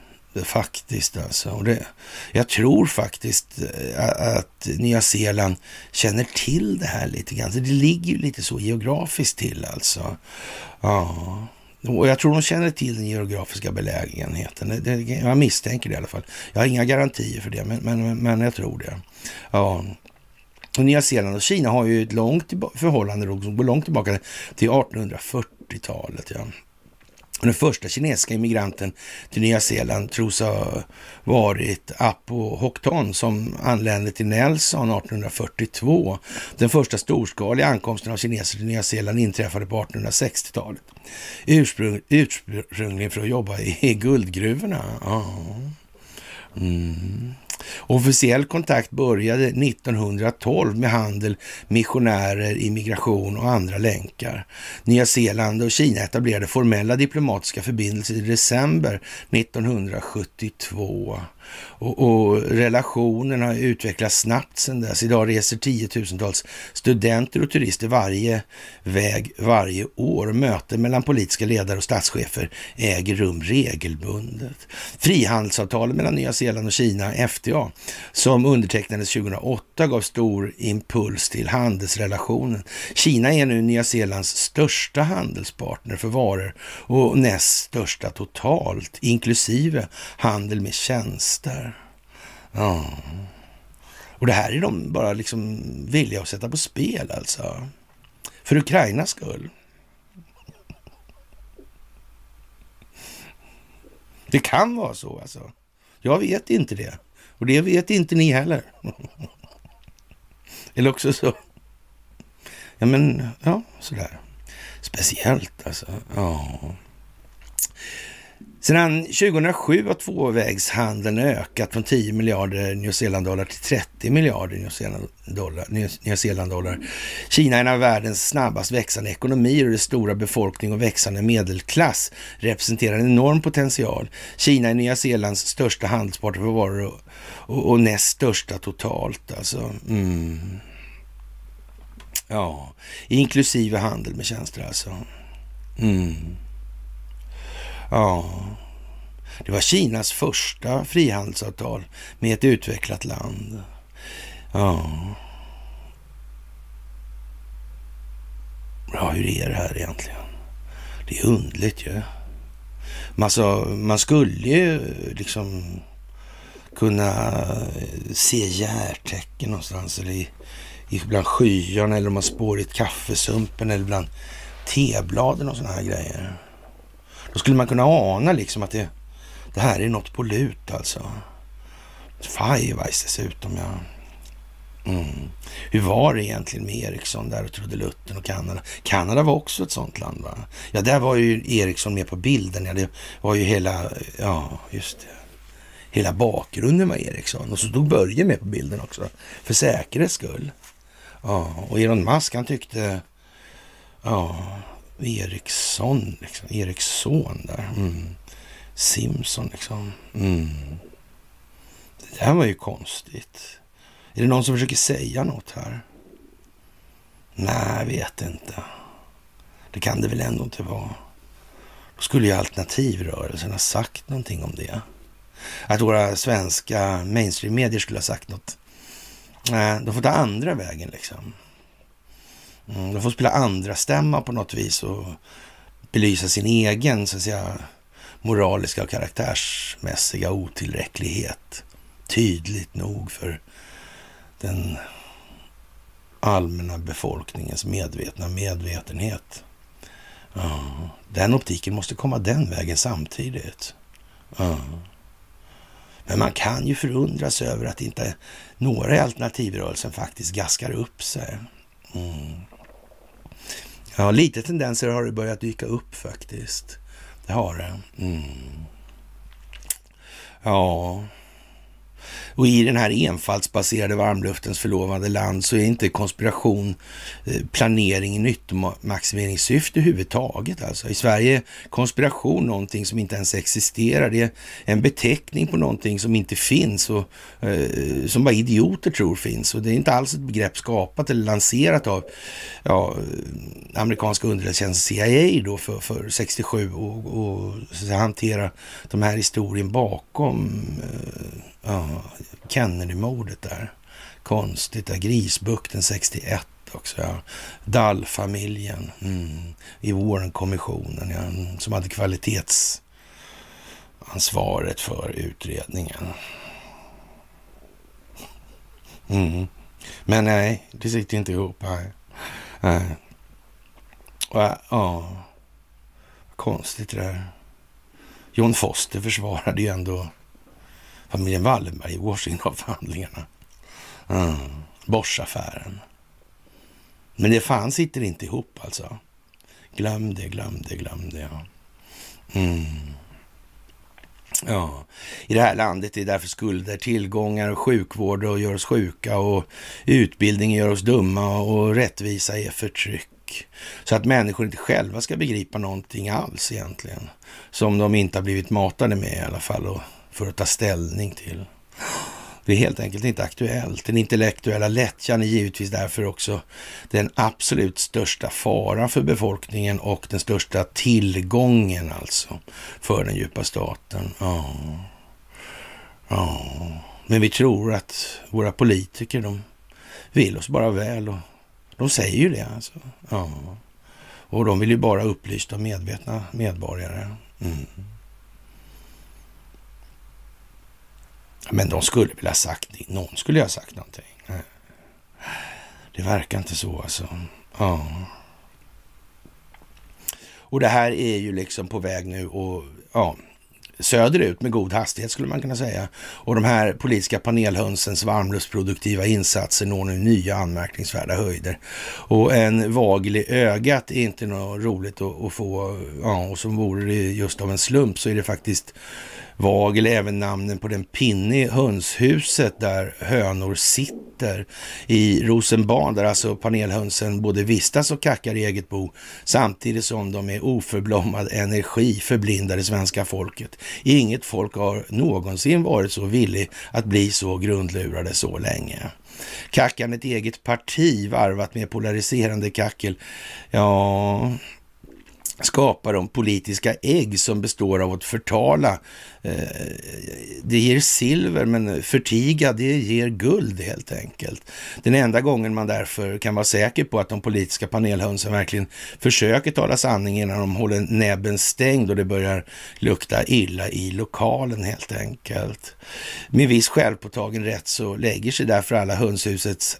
faktiskt alltså. Och det, jag tror faktiskt eh, att Nya Zeeland känner till det här lite grann. Så det ligger ju lite så geografiskt till alltså. Ja. Och jag tror de känner till den geografiska belägenheten. Det, jag misstänker det i alla fall. Jag har inga garantier för det, men, men, men jag tror det. Ja. Och Nya Zeeland och Kina har ju ett långt förhållande som går långt tillbaka till 1840-talet. Ja. Den första kinesiska immigranten till Nya Zeeland tros ha varit Apo Hokton som anlände till Nelson 1842. Den första storskaliga ankomsten av kineser till Nya Zeeland inträffade på 1860-talet. Ursprung, ursprungligen för att jobba i guldgruvorna. Ja. Mm. Officiell kontakt började 1912 med handel, missionärer, immigration och andra länkar. Nya Zeeland och Kina etablerade formella diplomatiska förbindelser i december 1972. Och, och relationen har utvecklats snabbt sedan dess. Idag reser tiotusentals studenter och turister varje väg varje år. Möten mellan politiska ledare och statschefer äger rum regelbundet. Frihandelsavtalet mellan Nya Zeeland och Kina, FTA, som undertecknades 2008 gav stor impuls till handelsrelationen. Kina är nu Nya Zeelands största handelspartner för varor och näst största totalt, inklusive handel med tjänster. Ja. Och det här är de bara liksom villiga att sätta på spel alltså. För Ukrainas skull. Det kan vara så alltså. Jag vet inte det. Och det vet inte ni heller. Eller också så. Ja men, ja sådär. Speciellt alltså. Ja. Sedan 2007 har tvåvägshandeln ökat från 10 miljarder Nya Zeeland-dollar till 30 miljarder Nya Zeeland-dollar. dollar. Kina är en av världens snabbast växande ekonomier och dess stora befolkning och växande medelklass representerar en enorm potential. Kina är Nya Zeelands största handelspartner för varor och, och, och näst största totalt. Alltså. Mm. Ja, inklusive handel med tjänster alltså. Mm. Ja, det var Kinas första frihandelsavtal med ett utvecklat land. Ja. Ja, hur är det här egentligen? Det är undligt ju. Alltså, man skulle ju liksom kunna se järtecken någonstans eller i, i bland skyarna eller om man spår i kaffesumpen eller bland tebladen och sådana här grejer. Då skulle man kunna ana liksom att det, det här är något på lut alltså. Firevice dessutom, ja. Mm. Hur var det egentligen med Ericsson där och trudelutten och Kanada? Kanada var också ett sånt land va? Ja, där var ju Ericsson med på bilden. Ja, det var ju hela, ja just det. Hela bakgrunden var Ericsson. Och så stod Börje med på bilden också. För säkerhets skull. Ja, och Elon Musk han tyckte, ja, Eriksson, liksom. Eriksson där. Mm. Simpson liksom. Mm. Det där var ju konstigt. Är det någon som försöker säga något här? Nej, jag vet inte. Det kan det väl ändå inte vara. Då skulle ju alternativrörelsen ha sagt någonting om det. Att våra svenska mainstream-medier skulle ha sagt något. Nej, de får ta andra vägen liksom. Mm, de får spela andra stämma på något vis och belysa sin egen så att säga, moraliska och karaktärsmässiga otillräcklighet tydligt nog för den allmänna befolkningens medvetna medvetenhet. Ja, den optiken måste komma den vägen samtidigt. Ja. Men man kan ju förundras över att inte några i alternativrörelsen faktiskt gaskar upp sig. Mm. Ja, lite tendenser har det börjat dyka upp faktiskt. Det har det. Mm. Ja. Och i den här enfaldsbaserade varmluftens förlovade land så är inte konspiration eh, planering i nyttomaximeringssyfte överhuvudtaget. Alltså. I Sverige är konspiration någonting som inte ens existerar. Det är en beteckning på någonting som inte finns och eh, som bara idioter tror finns. Och det är inte alls ett begrepp skapat eller lanserat av ja, eh, amerikanska underrättelsetjänsten CIA då för, för 67 och, och hantera de här historien bakom eh, ja, Kennedy-mordet där. Konstigt där. Grisbukten 61 också. Ja. Dall-familjen mm. i Warren-kommissionen ja, som hade kvalitetsansvaret för utredningen. Mm. Men nej, det sitter inte ihop. Nej. nej. Ja, konstigt det där. John Foster försvarade ju ändå familjen Wallenberg i Washingtonförhandlingarna. Mm. Boschaffären. Men det fan sitter inte ihop alltså. Glöm det, glöm det, glöm det. Ja. Mm. Ja, i det här landet är därför skulder, tillgångar och sjukvård och gör oss sjuka och utbildning gör oss dumma och rättvisa är förtryck. Så att människor inte själva ska begripa någonting alls egentligen. Som de inte har blivit matade med i alla fall och för att ta ställning till. Det är helt enkelt inte aktuellt. Den intellektuella lättjan är givetvis därför också den absolut största faran för befolkningen och den största tillgången alltså för den djupa staten. Ja. ja. Men vi tror att våra politiker, de vill oss bara väl och de säger ju det alltså. Ja. Och de vill ju bara upplysta medvetna medborgare. Mm. Men de skulle väl ha sagt, någon skulle ha sagt någonting. Det verkar inte så alltså. Ja. Och det här är ju liksom på väg nu och ja, söderut med god hastighet skulle man kunna säga. Och de här politiska panelhönsens varmluftsproduktiva insatser når nu nya anmärkningsvärda höjder. Och en vagel i ögat är inte något roligt att, att få. Ja, och som vore det just av en slump så är det faktiskt Vagel även namnen på den pinne i hönshuset där hönor sitter i Rosenbad, där alltså panelhönsen både vistas och kackar i eget bo, samtidigt som de med oförblommad energi förblindar det svenska folket. Inget folk har någonsin varit så villig att bli så grundlurade så länge. Kackan ett eget parti varvat med polariserande kackel. Ja, skapar de politiska ägg som består av att förtala. Eh, det ger silver, men förtiga, det ger guld helt enkelt. Den enda gången man därför kan vara säker på att de politiska panelhönsen verkligen försöker tala sanning innan de håller näbben stängd och det börjar lukta illa i lokalen helt enkelt. Med viss självpåtagen rätt så lägger sig därför alla hönshusets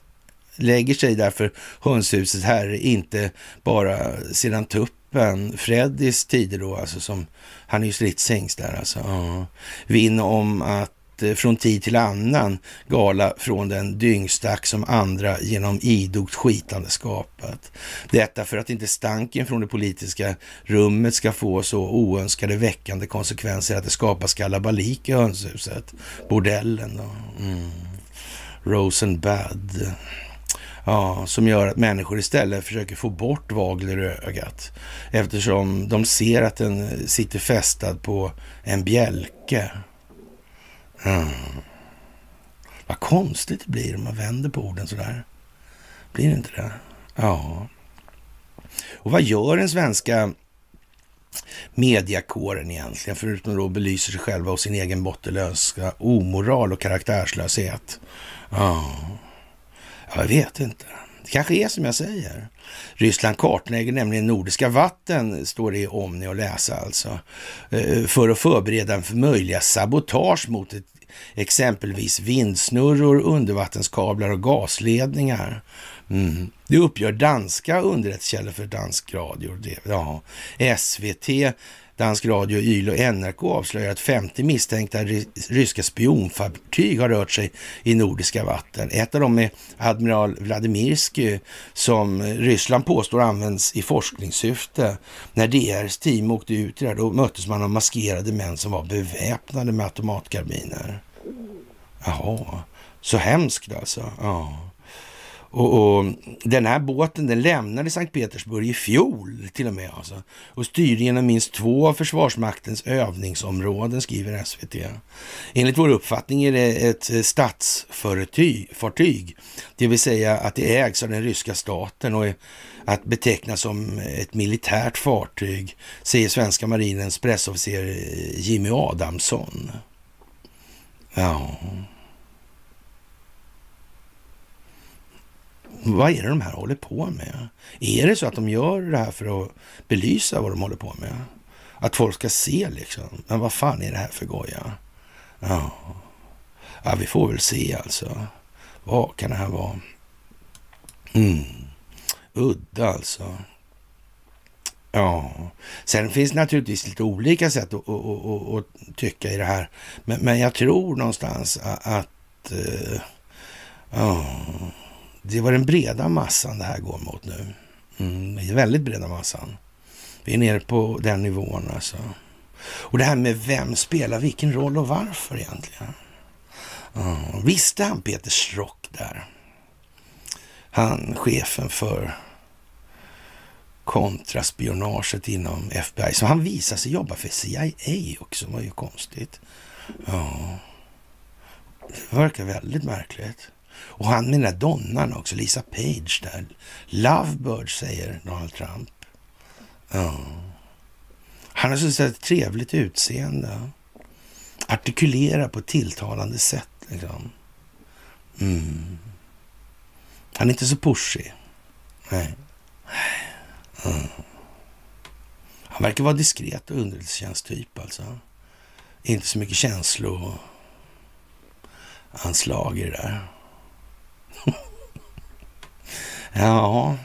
lägger sig därför hönshusets herre inte bara sedan tupp Kuppen, Freddys tider då, alltså som, han är ju slitsängs där alltså. Ja. Vinn om att eh, från tid till annan gala från den dyngstack som andra genom idogt skitande skapat. Detta för att inte stanken från det politiska rummet ska få så oönskade väckande konsekvenser att det skapas kalabalik i hönshuset. Bordellen då. Mm. Rosenbad. Ja, som gör att människor istället försöker få bort vagler i ögat eftersom de ser att den sitter fästad på en bjälke. Mm. Vad konstigt det blir om man vänder på orden sådär. Blir det inte det? Ja. Och vad gör den svenska mediakåren egentligen, förutom att belysa sig själva och sin egen bottenlösa omoral och karaktärslöshet? Ja. Jag vet inte. Det kanske är som jag säger. Ryssland kartlägger nämligen nordiska vatten, står det i Omni att läsa alltså, eh, för att förbereda för möjliga sabotage mot ett, exempelvis vindsnurror, undervattenskablar och gasledningar. Mm. Det uppgör danska underrättelsekällor för dansk radio. Ja, SVT Dansk radio, Yle och NRK avslöjar att 50 misstänkta ryska spionfartyg har rört sig i nordiska vatten. Ett av dem är admiral Vladimirsky som Ryssland påstår används i forskningssyfte. När DRs team åkte ut där, då möttes man av maskerade män som var beväpnade med automatkarbiner. Jaha, så hemskt alltså. Ja. Och, och, den här båten den lämnade Sankt Petersburg i fjol till och med. Alltså, och styrde genom minst två av Försvarsmaktens övningsområden, skriver SVT. Enligt vår uppfattning är det ett eh, statsfartyg, det vill säga att det ägs av den ryska staten och är att beteckna som ett militärt fartyg, säger svenska marinens pressofficer eh, Jimmy Adamsson. Ja... Vad är det de här håller på med? Är det så att de gör det här för att belysa vad de håller på med? Att folk ska se liksom. Men vad fan är det här för goja? Ja. ja, vi får väl se alltså. Vad kan det här vara? Mm. Udda alltså. Ja, sen finns det naturligtvis lite olika sätt att, att, att, att tycka i det här. Men, men jag tror någonstans att, att uh, ja, det var den breda massan det här går mot nu. Mm, den väldigt breda massan. Vi är nere på den nivån alltså. Och det här med vem spelar vilken roll och varför egentligen. Mm, visste han Peter Strock där? Han, chefen för kontraspionaget inom FBI. Så han visade sig jobba för CIA också, det var ju konstigt. Ja, det verkar väldigt märkligt. Och han med den där donnan också, Lisa Page där. Lovebird säger Donald Trump. Ja. Han har så ett trevligt utseende. Artikulerar på ett tilltalande sätt liksom. Mm. Han är inte så pushig. Nej. Mm. Han verkar vara diskret och underrättelsetjänsttyp alltså. Inte så mycket känsloanslag i det där ja,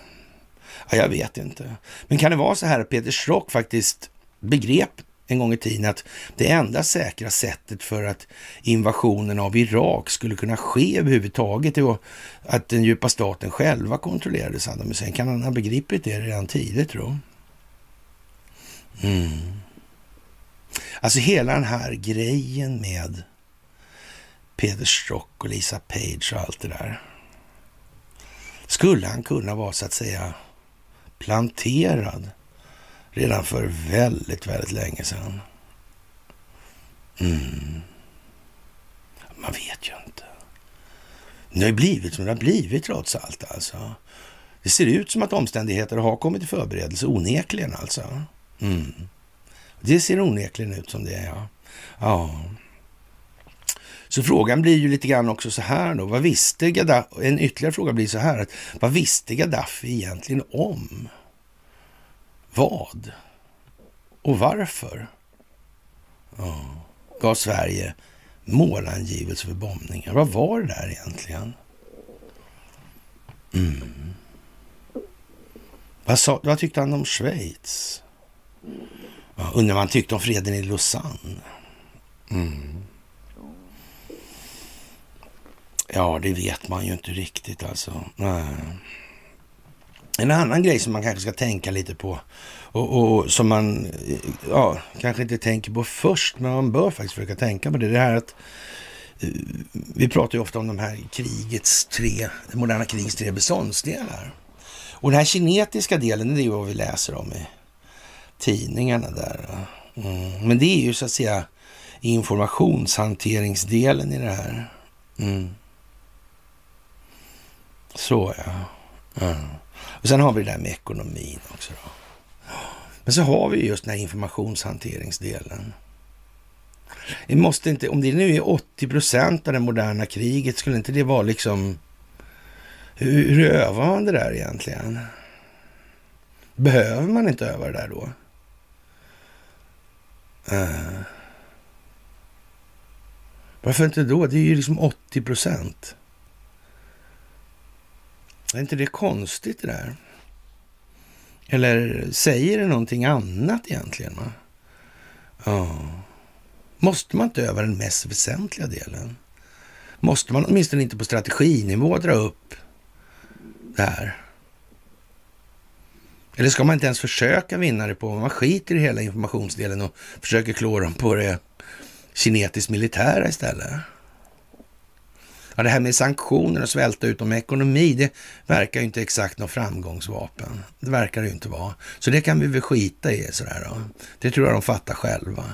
jag vet inte. Men kan det vara så här att Peter Schrock faktiskt begrep en gång i tiden att det enda säkra sättet för att invasionen av Irak skulle kunna ske överhuvudtaget är att den djupa staten själva kontrollerade Saddam Hussein. Kan han ha begripit det redan tidigt tro? Mm. Alltså hela den här grejen med Peter Strock och Lisa Page och allt det där. Skulle han kunna vara så att säga planterad redan för väldigt, väldigt länge sedan? Mm. Man vet ju inte. Det har ju blivit som det har blivit trots allt alltså. Det ser ut som att omständigheter har kommit i förberedelse, onekligen alltså. Mm. Det ser onekligen ut som det, ja. Ja. Så frågan blir ju lite grann också så här då. Vad visste Gaddafi? En ytterligare fråga blir så här. Att, vad visste Gaddafi egentligen om? Vad? Och varför? Ja. Gav Sverige målangivelse för bombningar? Vad var det där egentligen? Mm. Vad, sa, vad tyckte han om Schweiz? Ja, undrar vad han tyckte om freden i Lausanne? Mm. Ja, det vet man ju inte riktigt alltså. Nej. En annan grej som man kanske ska tänka lite på och, och, som man ja, kanske inte tänker på först, men man bör faktiskt försöka tänka på det. Det här att eh, vi pratar ju ofta om de här krigets tre, det moderna krigets tre beståndsdelar. Och den här kinetiska delen, det är ju vad vi läser om i tidningarna där. Mm. Men det är ju så att säga informationshanteringsdelen i det här. Mm. Så ja. Mm. Och sen har vi det där med ekonomin också. Då. Men så har vi just den här informationshanteringsdelen. Det måste inte, om det nu är 80 procent av det moderna kriget, skulle inte det vara liksom... Hur, hur övar man det där egentligen? Behöver man inte öva det där då? Uh. Varför inte då? Det är ju liksom 80 procent. Är inte det konstigt det där? Eller säger det någonting annat egentligen? Va? Ja. Måste man inte öva den mest väsentliga delen? Måste man åtminstone inte på strateginivå dra upp det här? Eller ska man inte ens försöka vinna det på, man skiter i hela informationsdelen och försöker klå dem på det kinetiskt militära istället? Ja, det här med sanktioner och svälta ut dem med ekonomi, det verkar ju inte exakt något framgångsvapen. Det verkar det ju inte vara. Så det kan vi väl skita i sådär då. Det tror jag de fattar själva.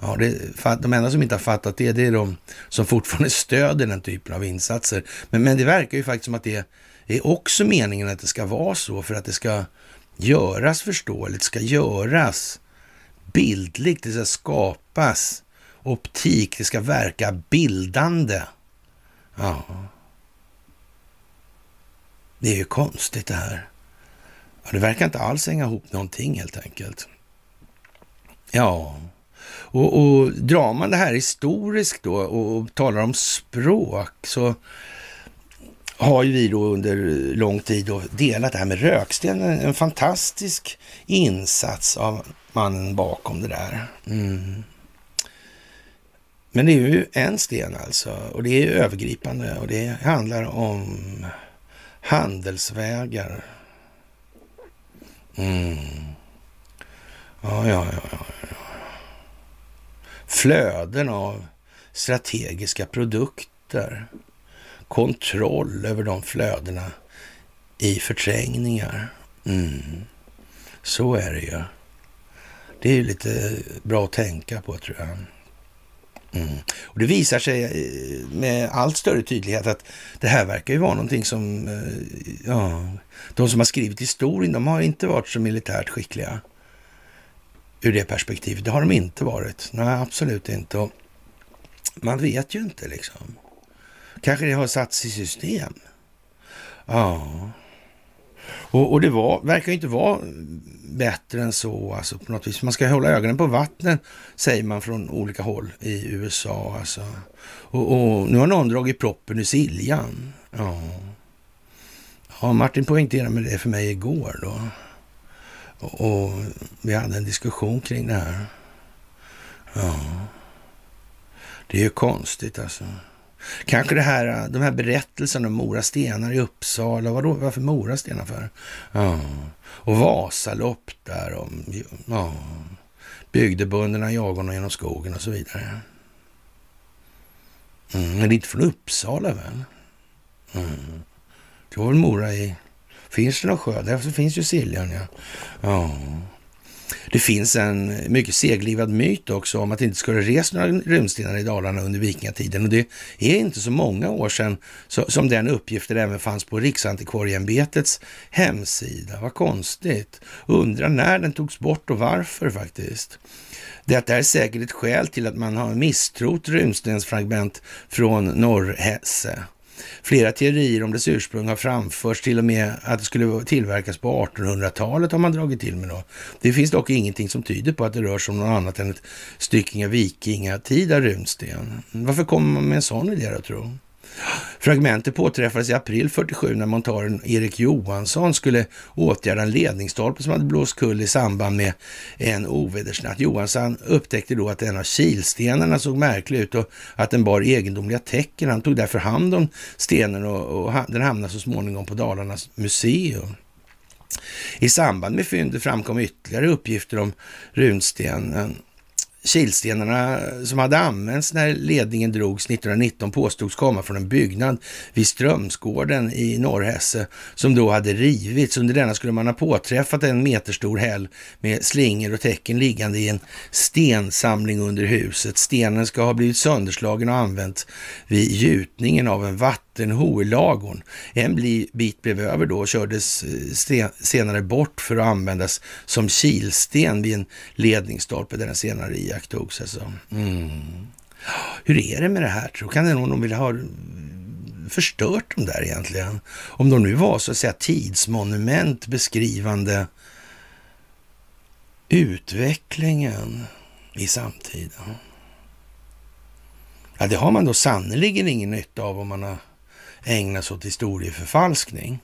Ja, det, de enda som inte har fattat det, det är de som fortfarande stöder den typen av insatser. Men, men det verkar ju faktiskt som att det är också meningen att det ska vara så för att det ska göras förståeligt, ska göras bildligt, det ska skapas optik, det ska verka bildande. Ja. Det är ju konstigt det här. Ja, det verkar inte alls hänga ihop någonting helt enkelt. Ja, och, och drar man det här historiskt då och, och talar om språk så har ju vi då under lång tid då delat det här med röksten. En fantastisk insats av mannen bakom det där. Mm. Men det är ju en sten alltså och det är övergripande och det handlar om handelsvägar. Mm. Ja, ja, ja, ja, ja. Flöden av strategiska produkter. Kontroll över de flödena i förträngningar. Mm. Så är det ju. Det är ju lite bra att tänka på tror jag. Mm. Och Det visar sig eh, med allt större tydlighet att det här verkar ju vara någonting som, eh, ja, de som har skrivit historien, de har inte varit så militärt skickliga ur det perspektivet. Det har de inte varit. Nej, absolut inte. Och man vet ju inte liksom. Kanske det har satts i system. Ja. Och, och det var, verkar inte vara bättre än så alltså på något vis. Man ska hålla ögonen på vattnet säger man från olika håll i USA. Alltså. Och, och nu har någon dragit proppen ur Siljan. Ja. ja, Martin poängterade med det för mig igår då. Och, och vi hade en diskussion kring det här. Ja. Det är ju konstigt alltså. Kanske det här, de här berättelserna om Mora stenar i Uppsala. Vadå, varför Mora stenar för? Ja. Och Vasalopp där och ja. bygdebönderna jagar honom genom skogen och så vidare. Mm, men det är inte från Uppsala väl? Mm. Det var väl Mora i... Finns det någon sjö? Där finns ju Siljan ja. ja. Det finns en mycket seglivad myt också om att det inte skulle rest några runstenar i Dalarna under vikingatiden. Och det är inte så många år sedan som den uppgiften även fanns på Riksantikvarieämbetets hemsida. Vad konstigt. Undrar när den togs bort och varför faktiskt. Detta är säkert ett skäl till att man har misstrott runstensfragment från Norrhässe. Flera teorier om dess ursprung har framförts, till och med att det skulle tillverkas på 1800-talet har man dragit till med. Då. Det finns dock ingenting som tyder på att det rör sig om något annat än ett stycke vikingatida runsten. Varför kommer man med en sån idé då, tro? Fragmentet påträffades i april 47 när montaren Erik Johansson skulle åtgärda en ledningsstolpe som hade blåst kull i samband med en ovädersnatt. Johansson upptäckte då att en av kilstenarna såg märklig ut och att den bar egendomliga tecken. Han tog därför hand om stenen och, och den hamnade så småningom på Dalarnas museum. I samband med fyndet framkom ytterligare uppgifter om runstenen Kilstenarna som hade använts när ledningen drogs 1919 påstods komma från en byggnad vid Strömsgården i Norrhässe som då hade rivits. Under denna skulle man ha påträffat en meterstor häll med slingor och tecken liggande i en stensamling under huset. Stenen ska ha blivit sönderslagen och använt vid gjutningen av en vatten i lagorn. En bit blev över då och kördes eh, senare bort för att användas som kilsten vid en ledningsstolpe där den senare iakttogs. Alltså. Mm. Hur är det med det här? Tror kan det någon vilja ha eh, förstört dem där egentligen? Om de nu var så att säga tidsmonument beskrivande utvecklingen i samtiden. Ja, det har man då sannerligen ingen nytta av om man har ägna sig åt historieförfalskning.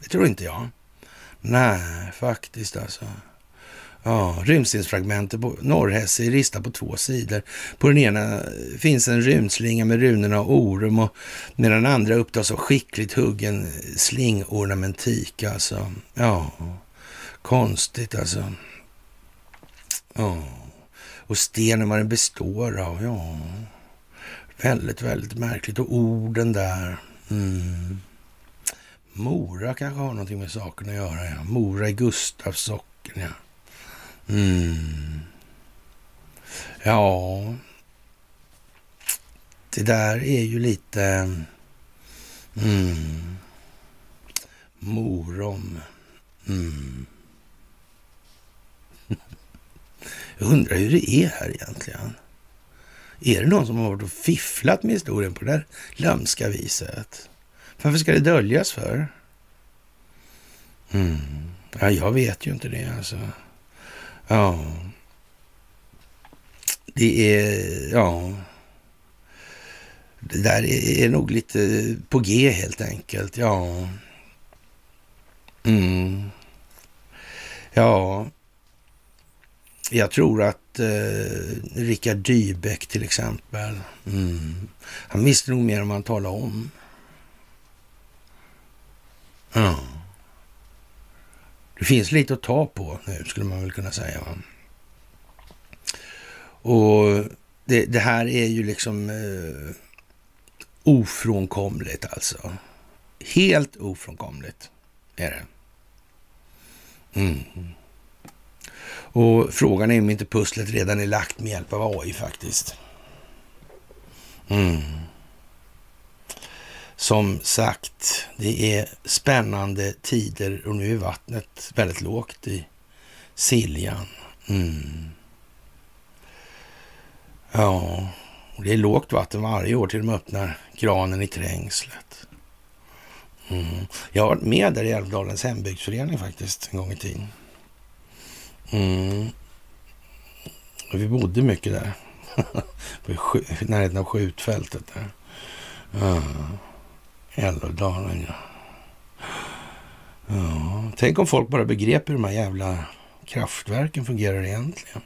Det tror inte jag. Nej, faktiskt alltså. Ja, runstensfragmentet på Norrhässe är ristat på två sidor. På den ena finns en runslinga med runorna Orum och med den andra upptas av skickligt huggen slingornamentik. Alltså, ja, konstigt alltså. Ja, och stenen vad den består av, ja. Väldigt, väldigt märkligt. Och orden där. Mm. Mora kanske har någonting med saken att göra. Ja. Mora i Gustavssocken, ja. Mm. Ja, det där är ju lite... Mm. Morom. Mm. Jag undrar hur det är här egentligen. Är det någon som har varit och fifflat med historien på det där lömska viset? Varför ska det döljas för? Mm. Ja, jag vet ju inte det alltså. Ja. Det är, ja. Det där är nog lite på G helt enkelt. Ja. Mm. Ja. Jag tror att eh, Rickard Dybeck till exempel, mm. han visste nog mer än man talade om. Ja. Det finns lite att ta på nu, skulle man väl kunna säga. Va? Och det, det, här är ju liksom eh, ofrånkomligt alltså. Helt ofrånkomligt är det. Mm. Och frågan är om inte pusslet redan är lagt med hjälp av AI faktiskt. Mm. Som sagt, det är spännande tider och nu är vattnet väldigt lågt i Siljan. Mm. Ja, och det är lågt vatten varje år till de öppnar kranen i Trängslet. Mm. Jag har varit med där i Älvdalens hembygdsförening faktiskt en gång i tiden. Mm. Vi bodde mycket där. I närheten av skjutfältet där. Ja. Älvdalen, ja. ja. Tänk om folk bara begrep hur de här jävla kraftverken fungerar egentligen.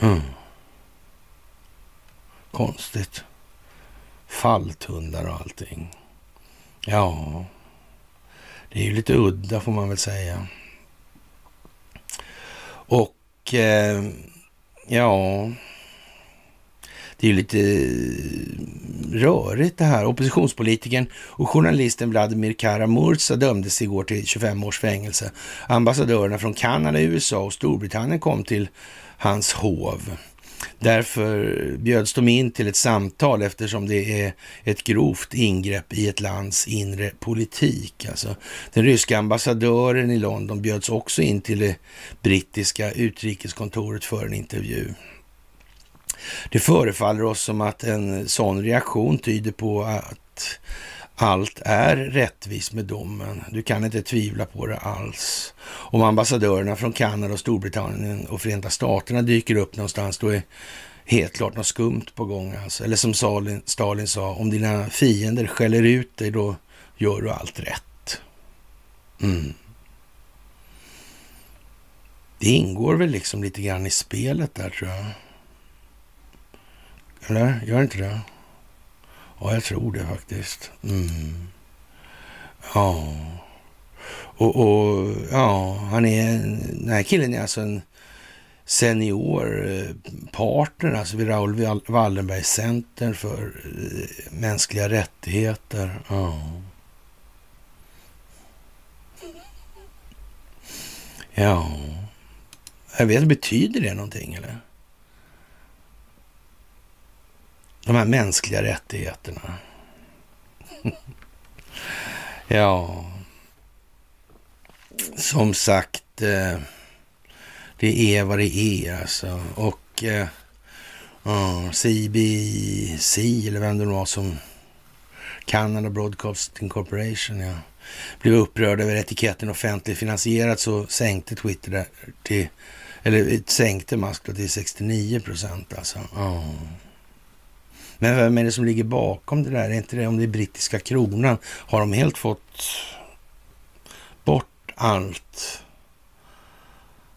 Mm. Konstigt. Falltundar och allting. Ja, det är ju lite udda får man väl säga. Och eh, ja, det är ju lite rörigt det här. Oppositionspolitiken och journalisten Vladimir Kara-Murza dömdes igår till 25 års fängelse. Ambassadörerna från Kanada, USA och Storbritannien kom till hans hov. Därför bjöds de in till ett samtal eftersom det är ett grovt ingrepp i ett lands inre politik. Alltså, den ryska ambassadören i London bjöds också in till det brittiska utrikeskontoret för en intervju. Det förefaller oss som att en sån reaktion tyder på att allt är rättvist med domen. Du kan inte tvivla på det alls. Om ambassadörerna från Kanada, och Storbritannien och Förenta Staterna dyker upp någonstans, då är helt klart något skumt på gång. Alltså. Eller som Stalin, Stalin sa, om dina fiender skäller ut dig, då gör du allt rätt. Mm. Det ingår väl liksom lite grann i spelet där, tror jag. Eller gör inte det? Ja, jag tror det faktiskt. Mm. Ja. Och, och, ja, han är, den här killen är alltså en senior eh, partner alltså vid Raoul Wallenberg Center för eh, mänskliga rättigheter. Ja. Ja, jag vet, betyder det någonting eller? De här mänskliga rättigheterna. ja, som sagt, eh, det är vad det är alltså. Och eh, uh, CBC, eller vem det var som Canada Broadcasting Corporation, ja, blev upprörd över etiketten offentligt finansierat så sänkte Twitter det till, eller sänkte Musk till 69 procent alltså. Oh. Men vem är det som ligger bakom det där? Är inte det om det är brittiska kronan? Har de helt fått bort allt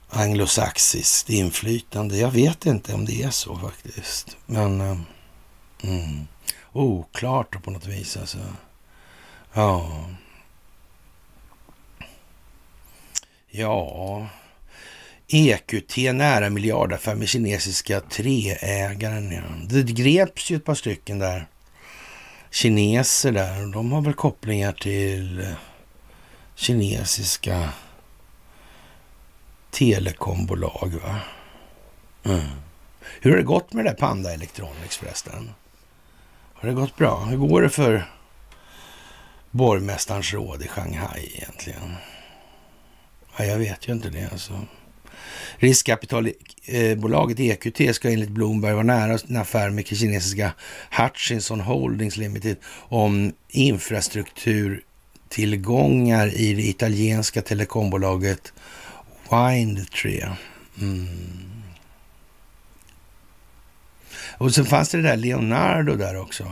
anglosaxiskt inflytande? Jag vet inte om det är så faktiskt. Men ehm, mm, oklart på något vis alltså. Ja. Ja. EQT nära miljardaffär med kinesiska treägaren. Ja. Det greps ju ett par stycken där. Kineser där. De har väl kopplingar till eh, kinesiska telekombolag va? Mm. Hur har det gått med det där Panda Electronics förresten? Har det gått bra? Hur går det för borgmästarens råd i Shanghai egentligen? Ja, jag vet ju inte det alltså. Riskkapitalbolaget EQT ska enligt Bloomberg vara nära en affär med kinesiska Hutchinson Holdings Limited om infrastrukturtillgångar i det italienska telekombolaget Windtree. Mm. Och sen fanns det det där Leonardo där också.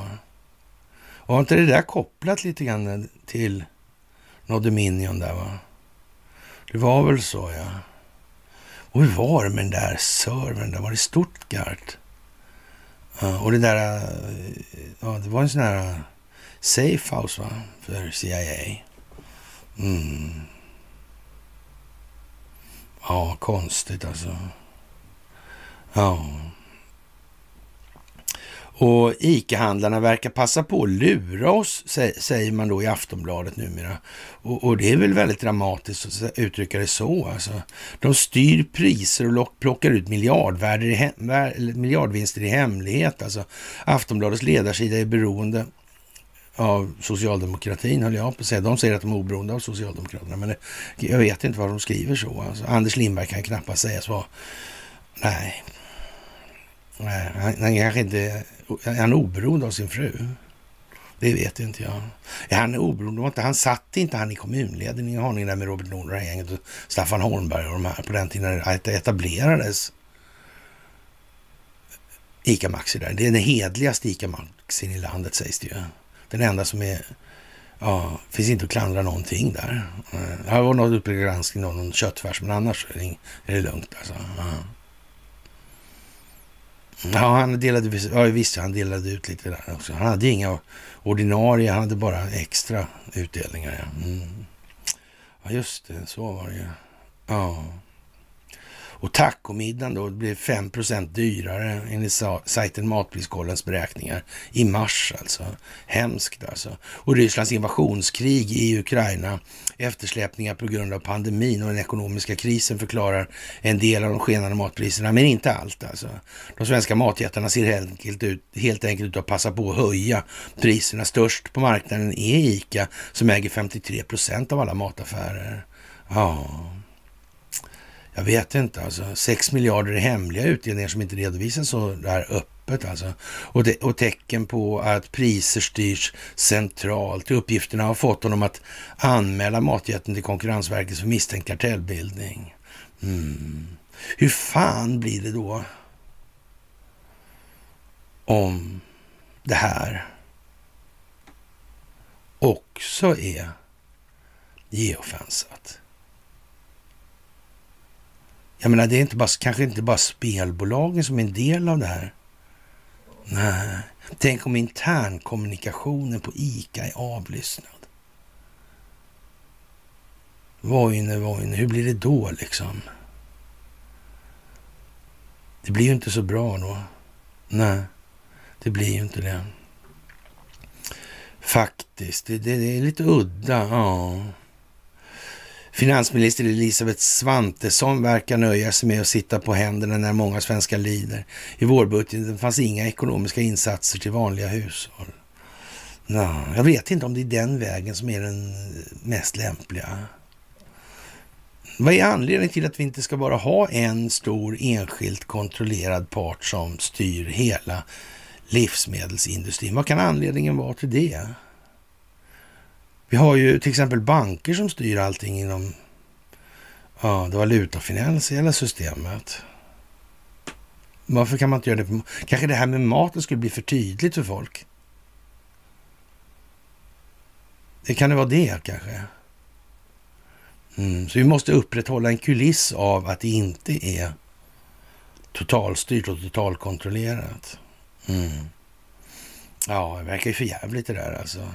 Och var inte det där kopplat lite grann till Nodeminion där va? Det var väl så ja. Och hur var det med den där servern där? Var det Stuttgart? Uh, och det där, uh, ja det var en sån här uh, va? För CIA. Mm. Ja, konstigt alltså. Ja. Och ICA-handlarna verkar passa på att lura oss, säger man då i Aftonbladet numera. Och, och det är väl väldigt dramatiskt att uttrycka det så. Alltså. De styr priser och plockar ut miljardvärder i miljardvinster i hemlighet. Alltså. Aftonbladets ledarsida är beroende av socialdemokratin, höll jag på att säga. De säger att de är oberoende av Socialdemokraterna, men det, jag vet inte vad de skriver så. Alltså, Anders Lindberg kan knappast sägas vara... Nej. Nej, han, han kanske inte... Är han oberoende av sin fru? Det vet inte jag. Är han oberoende? Han satt inte han i kommunledningen? i Haninge där med Robert Nord och gänget och Staffan Holmberg och de här på den tiden det etablerades ICA Maxi där. Det är den hedligaste Ica-Maxin i landet sägs det ju. Den enda som är... Ja, finns inte att klandra någonting där. Eh, det har varit något uppe i granskning, någon köttfärs, men annars är det, är det lugnt alltså. Ja. Ja, han delade, ja, visst, han delade ut lite där också. Han hade inga ordinarie, han hade bara extra utdelningar. Ja, mm. ja just det, så var det ju. Ja. Och tacomiddagen då blev 5% dyrare enligt sajten Matpriskollens beräkningar i mars alltså. Hemskt alltså. Och Rysslands invasionskrig i Ukraina, eftersläpningar på grund av pandemin och den ekonomiska krisen förklarar en del av de skenande matpriserna, men inte allt alltså. De svenska matjättarna ser helt enkelt ut, helt enkelt ut att passa på att höja priserna. Störst på marknaden är ICA som äger 53 procent av alla mataffärer. Ja, jag vet inte alltså. 6 miljarder i hemliga utdelningar som inte redovisas så där öppet alltså. Och, det, och tecken på att priser styrs centralt. Uppgifterna har fått honom att anmäla matjätten till Konkurrensverket för misstänkt kartellbildning. Mm. Hur fan blir det då om det här också är geofensat? Jag menar, det är inte bara, kanske inte bara spelbolagen som är en del av det här. Nej, tänk om internkommunikationen på ICA är avlyssnad. Vojne, Vojne, hur blir det då liksom? Det blir ju inte så bra då. Nej, det blir ju inte det. Faktiskt, det, det, det är lite udda. Ja. Finansminister Elisabeth Svantesson verkar nöja sig med att sitta på händerna när många svenskar lider. I vårbudgeten fanns inga ekonomiska insatser till vanliga hushåll. No, jag vet inte om det är den vägen som är den mest lämpliga. Vad är anledningen till att vi inte ska bara ha en stor enskilt kontrollerad part som styr hela livsmedelsindustrin? Vad kan anledningen vara till det? Vi har ju till exempel banker som styr allting inom ja, det valutafinansiella systemet. Varför kan man inte göra det? Kanske det här med maten skulle bli för tydligt för folk. Det kan det vara det kanske. Mm, så vi måste upprätthålla en kuliss av att det inte är totalstyrt och totalkontrollerat. Mm. Ja, det verkar ju för jävligt det där alltså.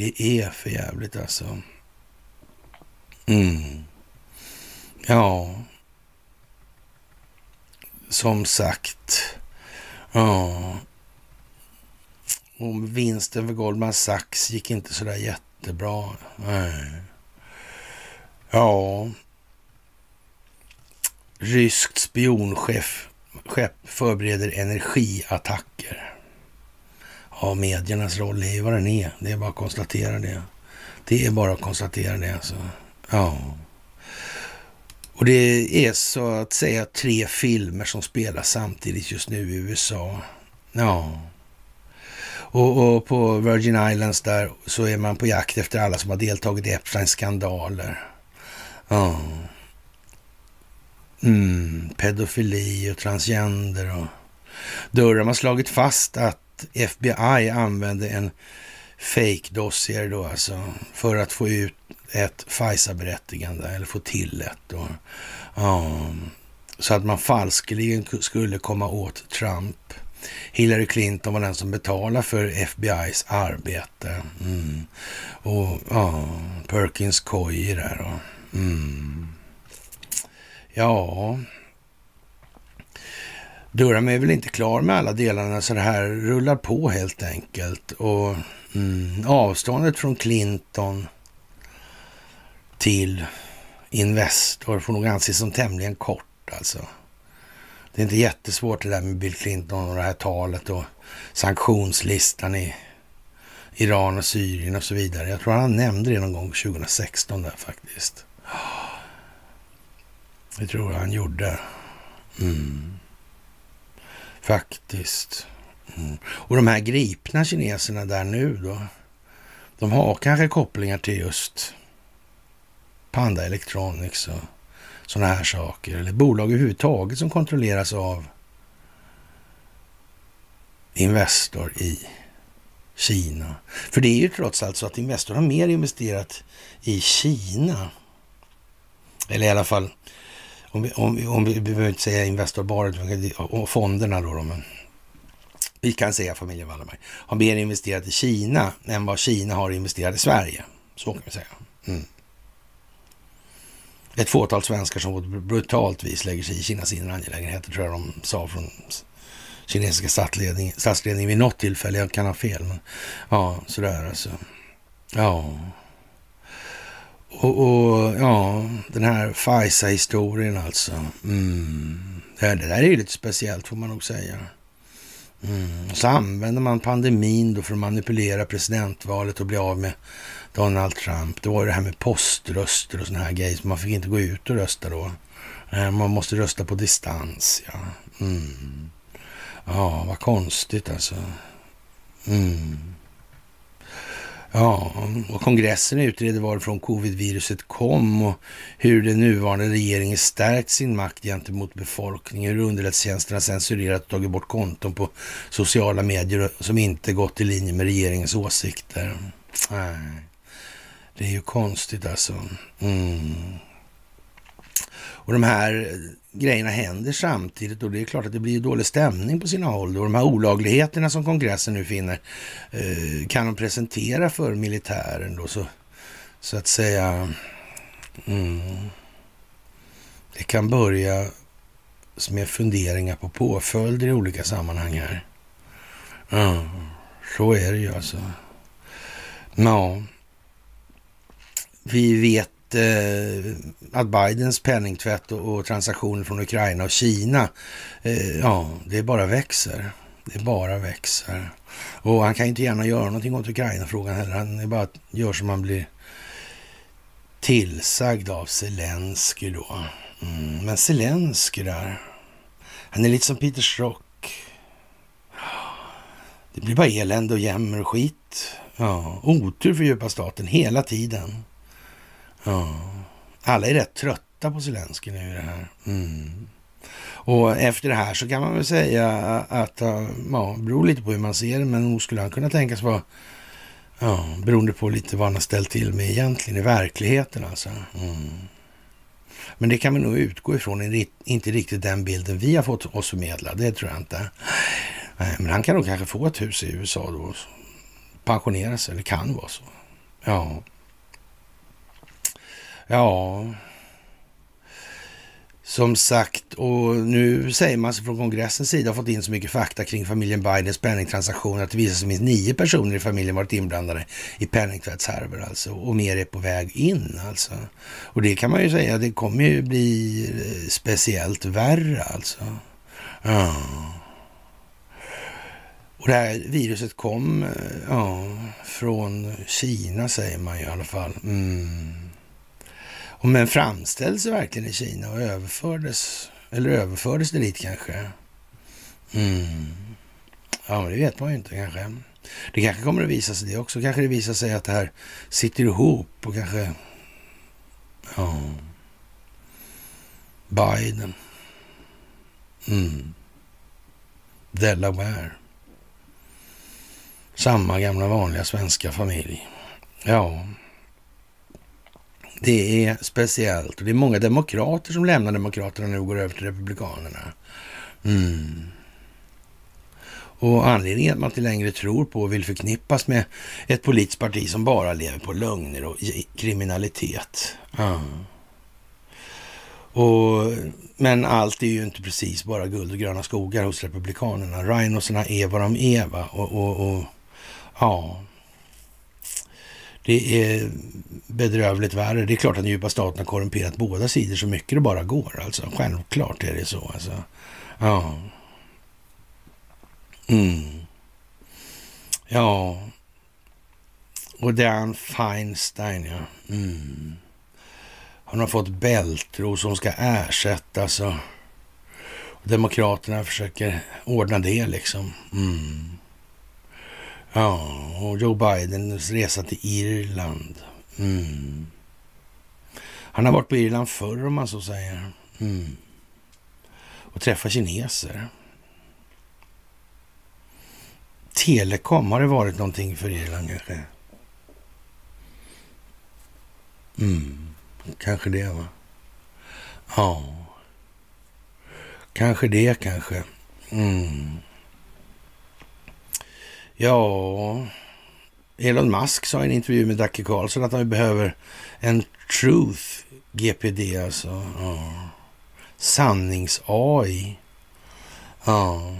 Det är för jävligt alltså. Mm. Ja. som sagt, ja. Och vinsten för Goldman Sachs gick inte så där jättebra. Nej. Ja. Ryskt spionskepp skepp förbereder energiattacker. Ja, mediernas roll är ju vad den är. Det är bara att konstatera det. Det är bara att konstatera det. Alltså. Ja. Och det är så att säga tre filmer som spelas samtidigt just nu i USA. Ja. Och, och, på Virgin Islands där så är man på jakt efter alla som har deltagit i Epsteins skandaler. Ja. Mm, pedofili och transgender och dörrar har slagit fast att FBI använde en fake dossier då alltså för att få ut ett FISA-berättigande eller få till ett då. Ja, så att man falskeligen skulle komma åt Trump. Hillary Clinton var den som betalade för FBI's arbete. Mm. Och ja, Perkins kojor där och mm. Ja, Durham är väl inte klar med alla delarna så det här rullar på helt enkelt. Och mm, avståndet från Clinton till Investor får nog anses som tämligen kort alltså. Det är inte jättesvårt det där med Bill Clinton och det här talet och sanktionslistan i Iran och Syrien och så vidare. Jag tror han nämnde det någon gång 2016 där faktiskt. Det tror jag han gjorde. Mm. Faktiskt. Mm. Och de här gripna kineserna där nu då. De har kanske kopplingar till just Panda Electronics och sådana här saker. Eller bolag överhuvudtaget som kontrolleras av Investor i Kina. För det är ju trots allt så att Investor har mer investerat i Kina. Eller i alla fall om vi, om, om vi, vi behöver inte säga Investor och fonderna då, då men vi kan säga familjen Wallenberg, har mer investerat i Kina än vad Kina har investerat i Sverige. Så kan vi säga. Mm. Ett fåtal svenskar som på ett brutalt vis lägger sig i Kinas inre angelägenheter, tror jag de sa från kinesiska statsledningen, statsledningen vid något tillfälle. Jag kan ha fel, men ja, sådär alltså. Ja. Och, och, ja, den här FISA-historien alltså. Mm. Det, det, där är ju lite speciellt får man nog säga. Mm. Så använder man pandemin då för att manipulera presidentvalet och bli av med Donald Trump. Det var ju det här med poströster och såna här grejer. Man fick inte gå ut och rösta då. Eh, man måste rösta på distans, ja. Mm. Ja, vad konstigt alltså. Mm. Ja, och kongressen utreder varifrån covidviruset kom och hur den nuvarande regeringen stärkt sin makt gentemot befolkningen, hur underrättelsetjänsterna censurerat och tagit bort konton på sociala medier som inte gått i linje med regeringens åsikter. Nej, det är ju konstigt alltså. Mm. Och de här eh, grejerna händer samtidigt och det är klart att det blir dålig stämning på sina håll. Och de här olagligheterna som kongressen nu finner eh, kan de presentera för militären då så, så att säga. Mm, det kan börja med funderingar på påföljder i olika sammanhang här. Ja, så är det ju alltså. Ja, vi vet eh, att Bidens penningtvätt och, och, transaktioner från Ukraina och Kina, eh, ja, det bara växer. Det bara växer. Och han kan inte gärna göra någonting åt Ukraina-frågan heller. Han är bara gör som han blir tillsagd av Zelensky då. Mm, men Zelensky där, han är lite som Peter Strock. Det blir bara elände och jämmer och skit. Ja, otur för djupa staten hela tiden. Ja. Alla är rätt trötta på Zelenskyj nu i det här. Mm. Och efter det här så kan man väl säga att, eh, ja, beror lite på hur man ser det, men nog skulle han kunna tänkas vara, ja, beroende på lite vad han har ställt till med egentligen i verkligheten alltså. Mm. Men det kan vi nog utgå ifrån, inte riktigt den bilden vi har fått oss förmedlad, det tror jag inte. Men han kan nog kanske få ett hus i USA då, pensionera sig, eller kan vara så. Ja. Ja, Som sagt, och nu säger man sig från kongressens sida har fått in så mycket fakta kring familjen Bidens penningtransaktioner att det visar sig att minst nio personer i familjen varit inblandade i penningtvättshärvor alltså. Och mer är på väg in alltså. Och det kan man ju säga, det kommer ju bli eh, speciellt värre alltså. Ja. Och det här viruset kom eh, ja, från Kina säger man ju i alla fall. Mm. Men framställdes det verkligen i Kina och överfördes, eller överfördes det dit kanske? Mm. Ja, men det vet man ju inte kanske. Det kanske kommer att visa sig det också. Kanske det visar sig att det här sitter ihop och kanske... Ja. Biden. Mm. Delaware. Samma gamla vanliga svenska familj. Ja, det är speciellt. Och det är många demokrater som lämnar Demokraterna nu och går över till Republikanerna. Mm. Och anledningen att man inte längre tror på och vill förknippas med ett politiskt parti som bara lever på lögner och kriminalitet. Mm. Och, men allt är ju inte precis bara guld och gröna skogar hos Republikanerna. Rhinosarna är vad de är va? Och, och, och ja, det är bedrövligt värre. Det är klart att den djupa staten har korrumperat båda sidor så mycket det bara går. Alltså. Självklart är det så. Alltså. Ja. Mm. Ja. Och Dan Feinstein, ja. Mm. Han har fått bältro som ska ersättas och Demokraterna försöker ordna det liksom. Mm. Ja, och Joe Bidens resa till Irland. Mm. Han har varit på Irland förr om man så säger. Mm. Och träffat kineser. Telekom, har det varit någonting för Irland kanske? Mm. Kanske det va? Ja. Kanske det kanske. Mm. Ja, Elon Musk sa i en intervju med Dacke Karlsson att han behöver en truth GPD, alltså. Ja. Sannings-AI. Ja.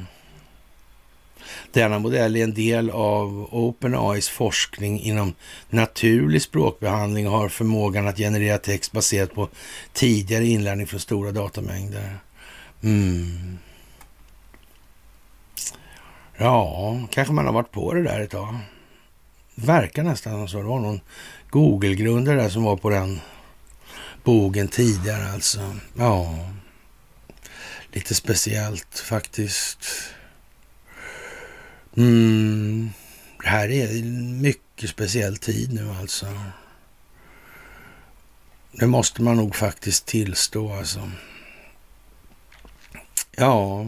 Denna modell är en del av OpenAIs forskning inom naturlig språkbehandling och har förmågan att generera text baserat på tidigare inlärning från stora datamängder. Mm. Ja, kanske man har varit på det där ett tag. Verkar nästan som så. Det var någon Google-grundare där som var på den bogen tidigare alltså. Ja, lite speciellt faktiskt. Mm, det här är en mycket speciell tid nu alltså. Det måste man nog faktiskt tillstå alltså. Ja,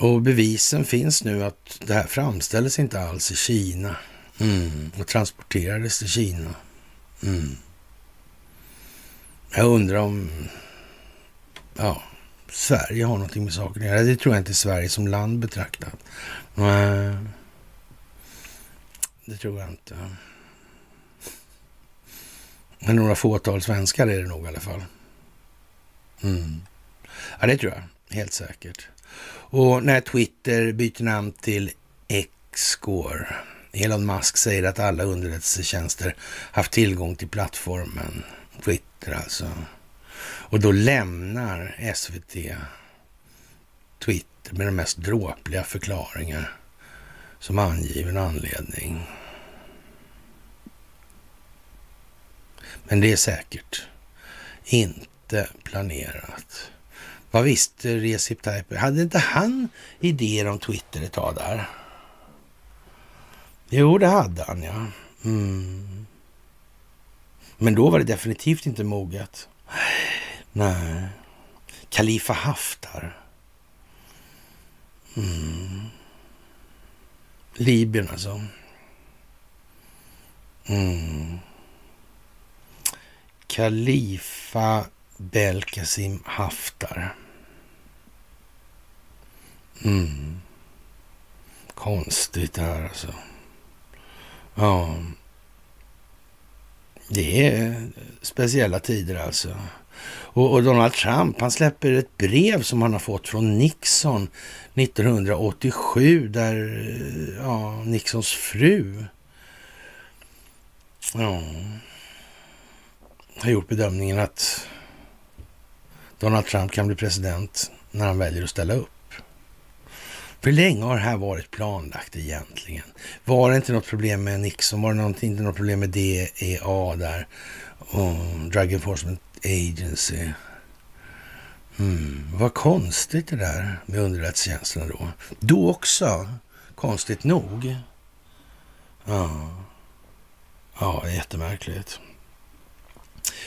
och bevisen finns nu att det här framställdes inte alls i Kina mm. och transporterades till Kina. Mm. Jag undrar om ja, Sverige har någonting med saken att göra. Det tror jag inte Sverige som land betraktat. Nej, det tror jag inte. Men några fåtal svenskar är det nog i alla fall. Mm. Ja, det tror jag. Helt säkert. Och när Twitter byter namn till X går. Elon Musk säger att alla underrättelsetjänster haft tillgång till plattformen Twitter alltså. Och då lämnar SVT Twitter med de mest dråpliga förklaringar som angiven anledning. Men det är säkert inte planerat. Vad visste Recep Tayyip? Hade inte han idéer om Twitter ett tag där? Jo, det hade han, ja. Mm. Men då var det definitivt inte moget. Nej. Kalifa Haftar. Mm. Libyen alltså. Mm. Kalifa Belkasim Haftar. Mm. Konstigt det här alltså. Ja. Det är speciella tider alltså. Och, och, Donald Trump, han släpper ett brev som han har fått från Nixon 1987, där ja, Nixons fru ja, har gjort bedömningen att Donald Trump kan bli president när han väljer att ställa upp. För länge har det här varit planlagt egentligen? Var det inte något problem med Nixon? Var det inte något problem med DEA där? Och Drug Enforcement Agency. Mm, vad konstigt det där med underrättelsetjänsterna då. Då också, konstigt nog. Ja, ja jättemärkligt.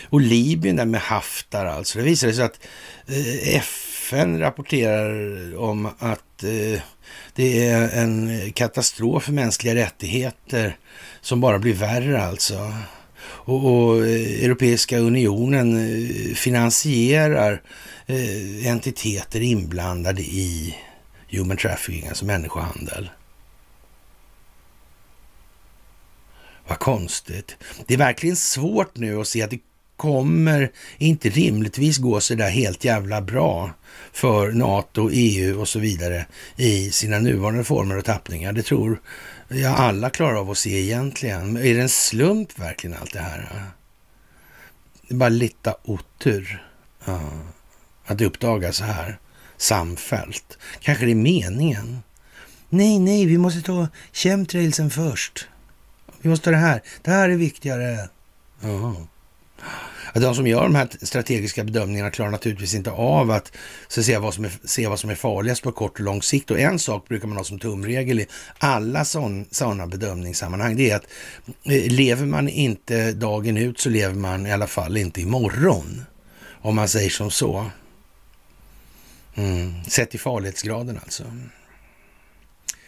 Och Libyen där med Haftar alltså. Det visade sig att eh, FN rapporterar om att eh, det är en katastrof för mänskliga rättigheter som bara blir värre alltså. Och, och eh, Europeiska unionen finansierar entiteter inblandade i human trafficking, alltså människohandel. Vad konstigt. Det är verkligen svårt nu att se att det kommer inte rimligtvis gå så där helt jävla bra för NATO, EU och så vidare i sina nuvarande former och tappningar. Det tror jag alla klarar av att se egentligen. Men är det en slump verkligen allt det här? Det är bara lite otur ja, att uppdaga så här samfällt. Kanske det är meningen. Nej, nej, vi måste ta chemtrailsen först. Vi måste ta det här. Det här är viktigare. De som gör de här strategiska bedömningarna klarar naturligtvis inte av att, så att säga, vad som är, se vad som är farligast på kort och lång sikt. Och en sak brukar man ha som tumregel i alla sådana bedömningssammanhang. Det är att eh, lever man inte dagen ut så lever man i alla fall inte imorgon. Om man säger som så. Mm. Sett i farlighetsgraden alltså.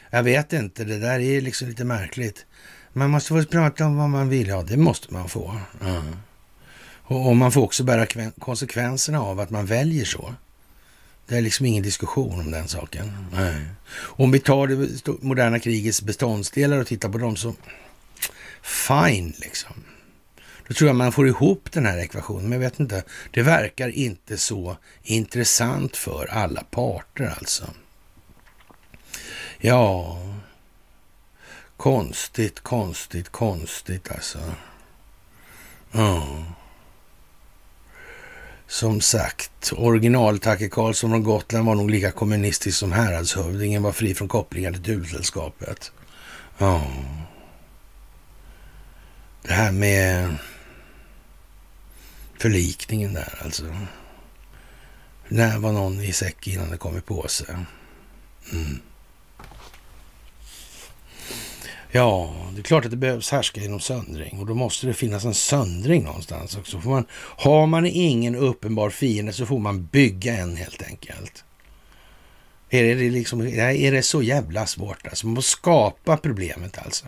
Jag vet inte, det där är liksom lite märkligt. Man måste få prata om vad man vill. Ja, det måste man få. Mm. Och, man får också bära konsekvenserna av att man väljer så. Det är liksom ingen diskussion om den saken. Nej. Om vi tar det moderna krigets beståndsdelar och tittar på dem så fine liksom. Då tror jag man får ihop den här ekvationen. Men jag vet inte, det verkar inte så intressant för alla parter alltså. Ja, konstigt, konstigt, konstigt alltså. Ja. Som sagt, original-Tacke Karlsson från Gotland var nog lika kommunistisk som häradshövdingen var fri från kopplingar till Tulsällskapet. Ja. Det här med förlikningen där alltså. När var någon i säck innan det kom i påse? Mm. Ja, det är klart att det behövs härska genom söndring och då måste det finnas en söndring någonstans också. Får man, har man ingen uppenbar fiende så får man bygga en helt enkelt. Är det, liksom, är det så jävla svårt alltså? Man måste skapa problemet alltså.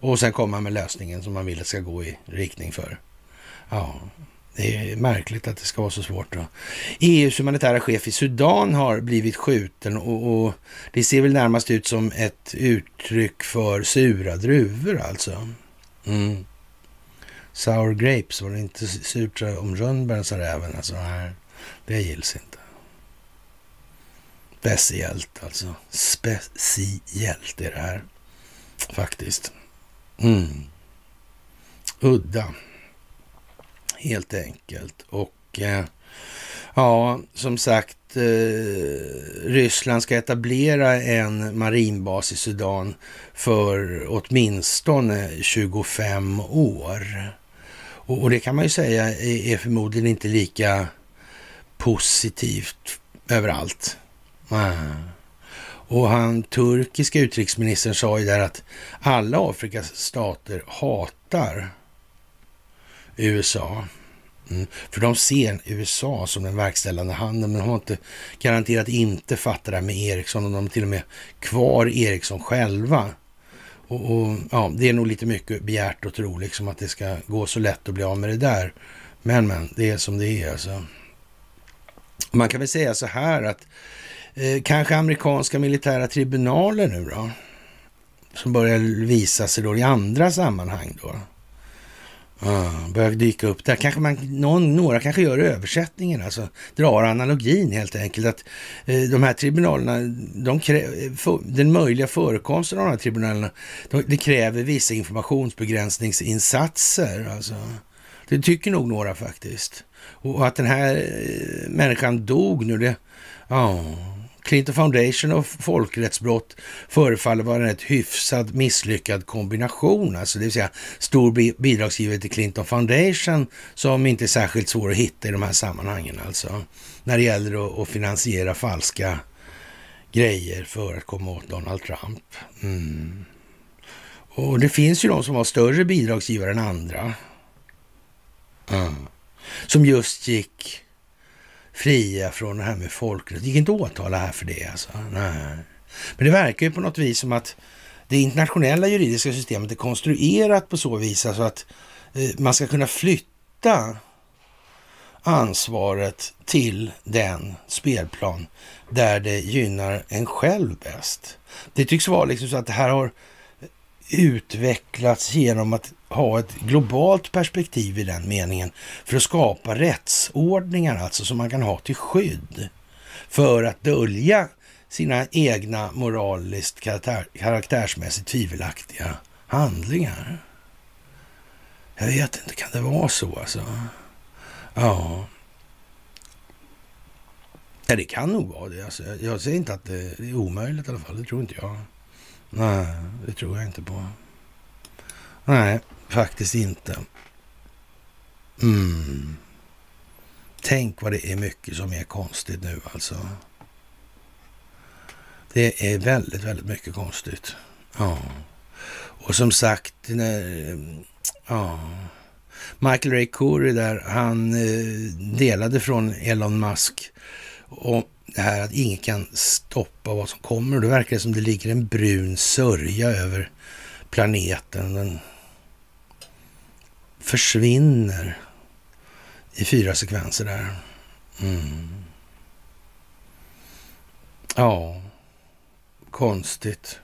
Och sen komma med lösningen som man vill att ska gå i riktning för. Ja, det är märkligt att det ska vara så svårt. Då. EUs humanitära chef i Sudan har blivit skjuten och, och, det ser väl närmast ut som ett uttryck för sura druvor alltså. Mm. Sour grapes, var det inte surt om rönnbären sa räven? Alltså, nej, det gills inte. Speciellt alltså. Speciellt är det här faktiskt. Mm. Udda helt enkelt. Och eh, ja, som sagt, eh, Ryssland ska etablera en marinbas i Sudan för åtminstone 25 år. Och, och det kan man ju säga är, är förmodligen inte lika positivt överallt. Eh, och han turkiska utrikesministern sa ju där att alla Afrikas stater hatar USA. Mm. För de ser USA som den verkställande handen, men de har inte garanterat inte fattat det här med Ericsson och de är till och med kvar Ericsson själva. Och, och, ja, Det är nog lite mycket begärt att tro liksom att det ska gå så lätt att bli av med det där. Men, men, det är som det är alltså. Man kan väl säga så här att eh, kanske amerikanska militära tribunaler nu då, som börjar visa sig då i andra sammanhang då Ja, börjar dyka upp där. Kanske man, någon, några kanske gör översättningen, alltså drar analogin helt enkelt. Att eh, de här tribunalerna, de krä, för, den möjliga förekomsten av de här tribunalerna, de, det kräver vissa informationsbegränsningsinsatser. Alltså. Det tycker nog några faktiskt. Och att den här eh, människan dog nu, det... Ja, Clinton Foundation och folkrättsbrott förefaller vara en rätt hyfsad misslyckad kombination. Alltså det vill säga stor bidragsgivare till Clinton Foundation som inte är särskilt svår att hitta i de här sammanhangen. Alltså när det gäller att, finansiera falska grejer för att komma åt Donald Trump. Mm. Och det finns ju de som har större bidragsgivare än andra. Mm. Som just gick fria från det här med folkrätt. Det gick inte att åtala här för det alltså. Nej. Men det verkar ju på något vis som att det internationella juridiska systemet är konstruerat på så vis alltså att eh, man ska kunna flytta ansvaret till den spelplan där det gynnar en själv bäst. Det tycks vara liksom så att det här har utvecklats genom att ha ett globalt perspektiv i den meningen för att skapa rättsordningar alltså som man kan ha till skydd för att dölja sina egna moraliskt karaktär, karaktärsmässigt tvivelaktiga handlingar. Jag vet inte, kan det vara så alltså? Ja. Ja, det kan nog vara det. Alltså, jag säger inte att det är omöjligt i alla fall. Det tror inte jag. Nej, det tror jag inte på. Nej, faktiskt inte. Mm. Tänk vad det är mycket som är konstigt nu alltså. Det är väldigt, väldigt mycket konstigt. Ja. Och som sagt, när, ja. Michael Ray Curry där, han eh, delade från Elon Musk och det här att ingen kan stoppa vad som kommer. Och det verkar som det ligger en brun sörja över planeten. Den försvinner i fyra sekvenser där. Mm. Ja, konstigt.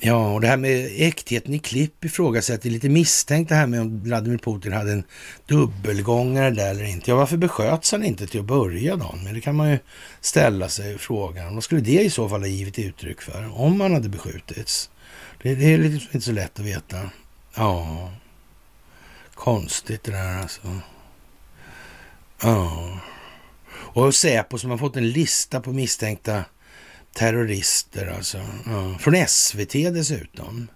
Ja, och det här med äktheten i klipp ifrågasätter lite misstänkt det här med om Vladimir Putin hade en dubbelgångare där eller inte. Ja, varför besköts han inte till att börja då? Men det kan man ju ställa sig frågan. Vad skulle det i så fall ha givit uttryck för? Om han hade beskjutits? Det, det är liksom inte så lätt att veta. Ja, konstigt det där alltså. Ja. Och Säpo som har fått en lista på misstänkta terrorister alltså. Ja. Från SVT dessutom.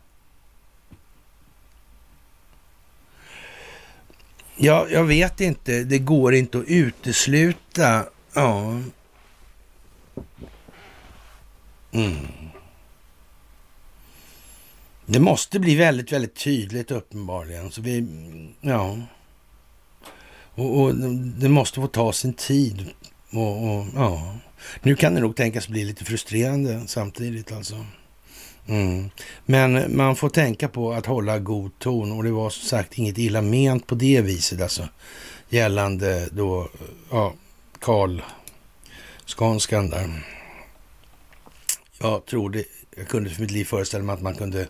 Ja, jag vet inte. Det går inte att utesluta. Ja. Mm. Det måste bli väldigt, väldigt tydligt uppenbarligen. Så vi, ja. Och, och det måste få ta sin tid. Och, och, ja. Nu kan det nog tänkas bli lite frustrerande samtidigt alltså. Mm. Men man får tänka på att hålla god ton och det var som sagt inget illa ment på det viset alltså. Gällande då, ja, Karl Skanskan där. Jag trodde, jag kunde för mitt liv föreställa mig att man kunde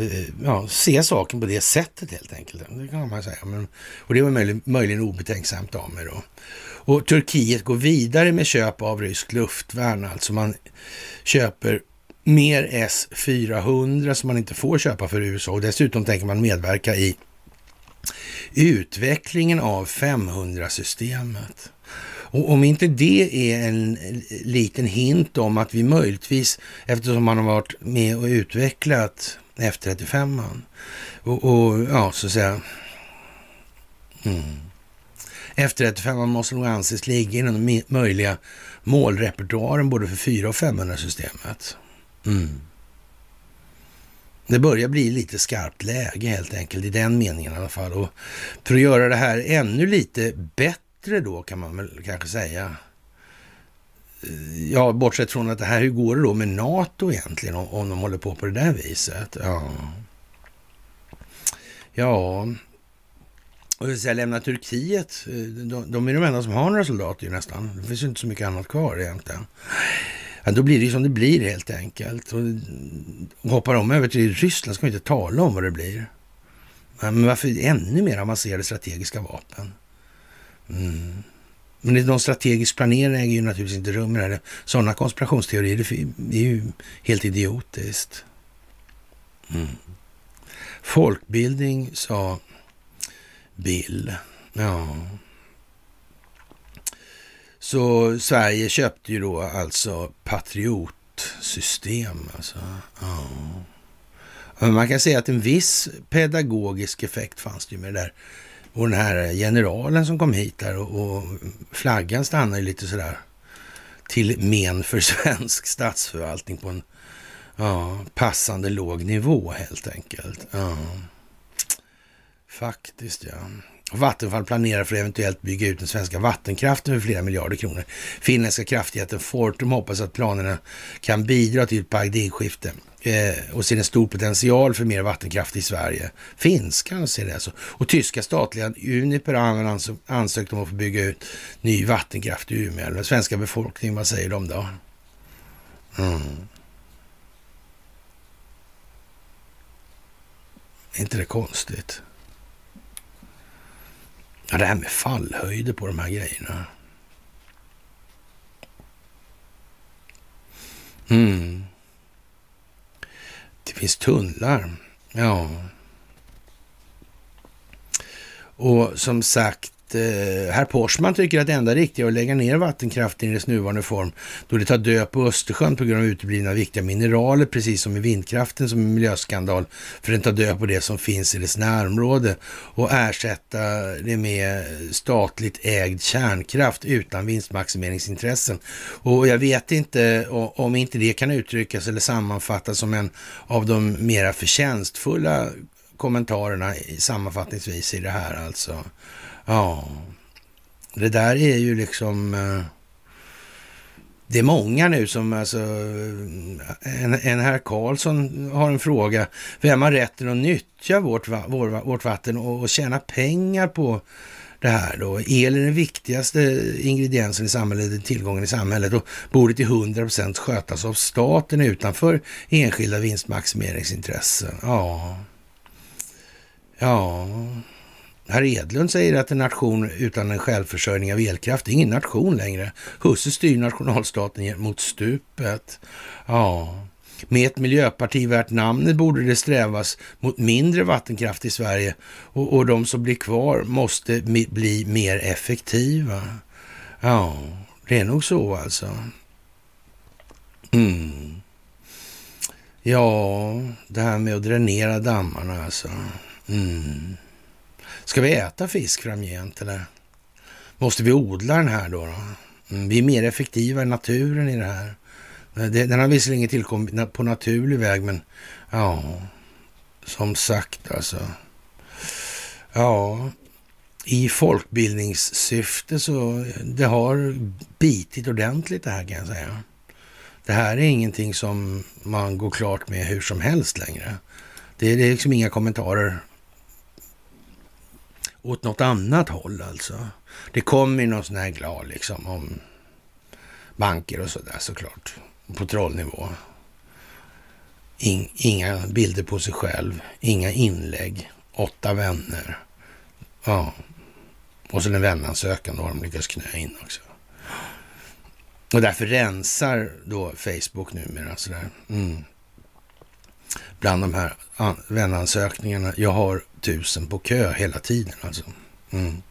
Eh, ja, se saken på det sättet helt enkelt. Det kan man säga. Men, och det var möjligen, möjligen obetänksamt av mig då. Och Turkiet går vidare med köp av rysk luftvärn, alltså man köper mer S-400 som man inte får köpa för USA och dessutom tänker man medverka i utvecklingen av 500-systemet. Och om inte det är en liten hint om att vi möjligtvis, eftersom man har varit med och utvecklat F35 och, och ja, så att säga, mm, F35 måste nog anses ligga inom den möjliga målrepertoaren både för 4 och 500-systemet. Mm. Det börjar bli lite skarpt läge helt enkelt, i den meningen i alla fall. Och för att göra det här ännu lite bättre då, kan man väl kanske säga. Ja, bortsett från att det här, hur går det då med NATO egentligen, om, om de håller på på det där viset? Ja, ja och det säga, lämna Turkiet, eh, de, de är de enda som har några soldater ju nästan. Det finns ju inte så mycket annat kvar egentligen. Ja, då blir det ju som det blir helt enkelt. Och, och hoppar de över till Ryssland ska vi inte tala om vad det blir. Men varför ännu mer avancerade strategiska vapen? Mm. Men någon strategisk planering äger ju naturligtvis inte rum i det här. Sådana konspirationsteorier det är ju helt idiotiskt. Mm. Folkbildning, sa Bill. Ja. Så Sverige köpte ju då alltså patriotsystem. Alltså. Ja. Men man kan säga att en viss pedagogisk effekt fanns det ju med det där. Och den här generalen som kom hit där och, och flaggan stannade lite sådär till men för svensk statsförvaltning på en ja, passande låg nivå helt enkelt. Ja. Faktiskt ja. Vattenfall planerar för att eventuellt bygga ut den svenska vattenkraften för flera miljarder kronor. Finländska kraftjätten Fortum hoppas att planerna kan bidra till ett paradigmskifte eh, och ser en stor potential för mer vattenkraft i Sverige. Finskan ser det så. Och tyska statliga Uniper har ansökt om att få bygga ut ny vattenkraft i Umeå. Den svenska befolkningen, vad säger de då? Mm. Är inte det konstigt? Ja, det här med fallhöjder på de här grejerna. Mm. Det finns tunnlar. Ja. Och som sagt, eh, herr Porsman tycker att det enda riktiga är att lägga ner vattenkraften i dess nuvarande form då det tar död på Östersjön på grund av uteblivna viktiga mineraler, precis som i vindkraften som en miljöskandal, för den tar död på det som finns i dess närområde och ersätta det med statligt ägd kärnkraft utan vinstmaximeringsintressen. Och jag vet inte om inte det kan uttryckas eller sammanfattas som en av de mera förtjänstfulla kommentarerna sammanfattningsvis i det här alltså. Ja, det där är ju liksom... Eh, det är många nu som alltså... En, en herr Karlsson har en fråga. Vem har rätten att nyttja vårt, vår, vårt vatten och, och tjäna pengar på det här då? El är den viktigaste ingrediensen i samhället, tillgången i samhället och borde till 100 procent skötas av staten utanför enskilda vinstmaximeringsintressen. Ja, ja. Herr Edlund säger att en nation utan en självförsörjning av elkraft är ingen nation längre. Husse styr nationalstaten mot stupet. Ja, med ett miljöparti värt namnet borde det strävas mot mindre vattenkraft i Sverige och, och de som blir kvar måste bli mer effektiva. Ja, det är nog så alltså. Mm. Ja, det här med att dränera dammarna alltså. Mm. Ska vi äta fisk framgent eller måste vi odla den här då? då? Mm, vi är mer effektiva än naturen i det här. Eh, den har visserligen tillkommit på naturlig väg, men ja, som sagt alltså. Ja, i folkbildningssyfte så det har bitit ordentligt det här kan jag säga. Det här är ingenting som man går klart med hur som helst längre. Det är liksom inga kommentarer åt något annat håll alltså. Det kommer ju någon sån här glad liksom om banker och sådär såklart. På trollnivå. In, inga bilder på sig själv, inga inlägg, åtta vänner. Ja, och så en vänansökan då har de lyckats knö in också. Och därför rensar då Facebook numera sådär. Mm. Bland de här vänansökningarna. Jag har tusen på kö hela tiden alltså. Mm.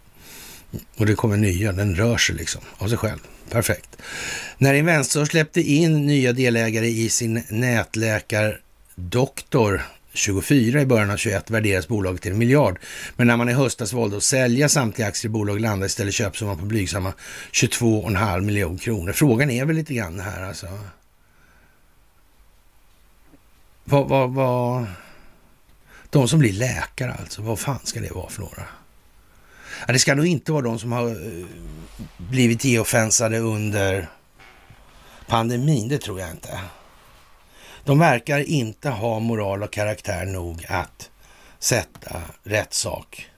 Och det kommer nya, den rör sig liksom av sig själv. Perfekt. När Investor släppte in nya delägare i sin nätläkardoktor 24 i början av 21 värderas bolaget till en miljard. Men när man i höstas valde att sälja samtliga aktier i bolaget landade istället köpsumman på blygsamma 22,5 miljoner kronor. Frågan är väl lite grann här alltså. Vad, vad, vad... De som blir läkare alltså, vad fan ska det vara för några? Ja, det ska nog inte vara de som har eh, blivit geofensade under pandemin, det tror jag inte. De verkar inte ha moral och karaktär nog att sätta rätt sak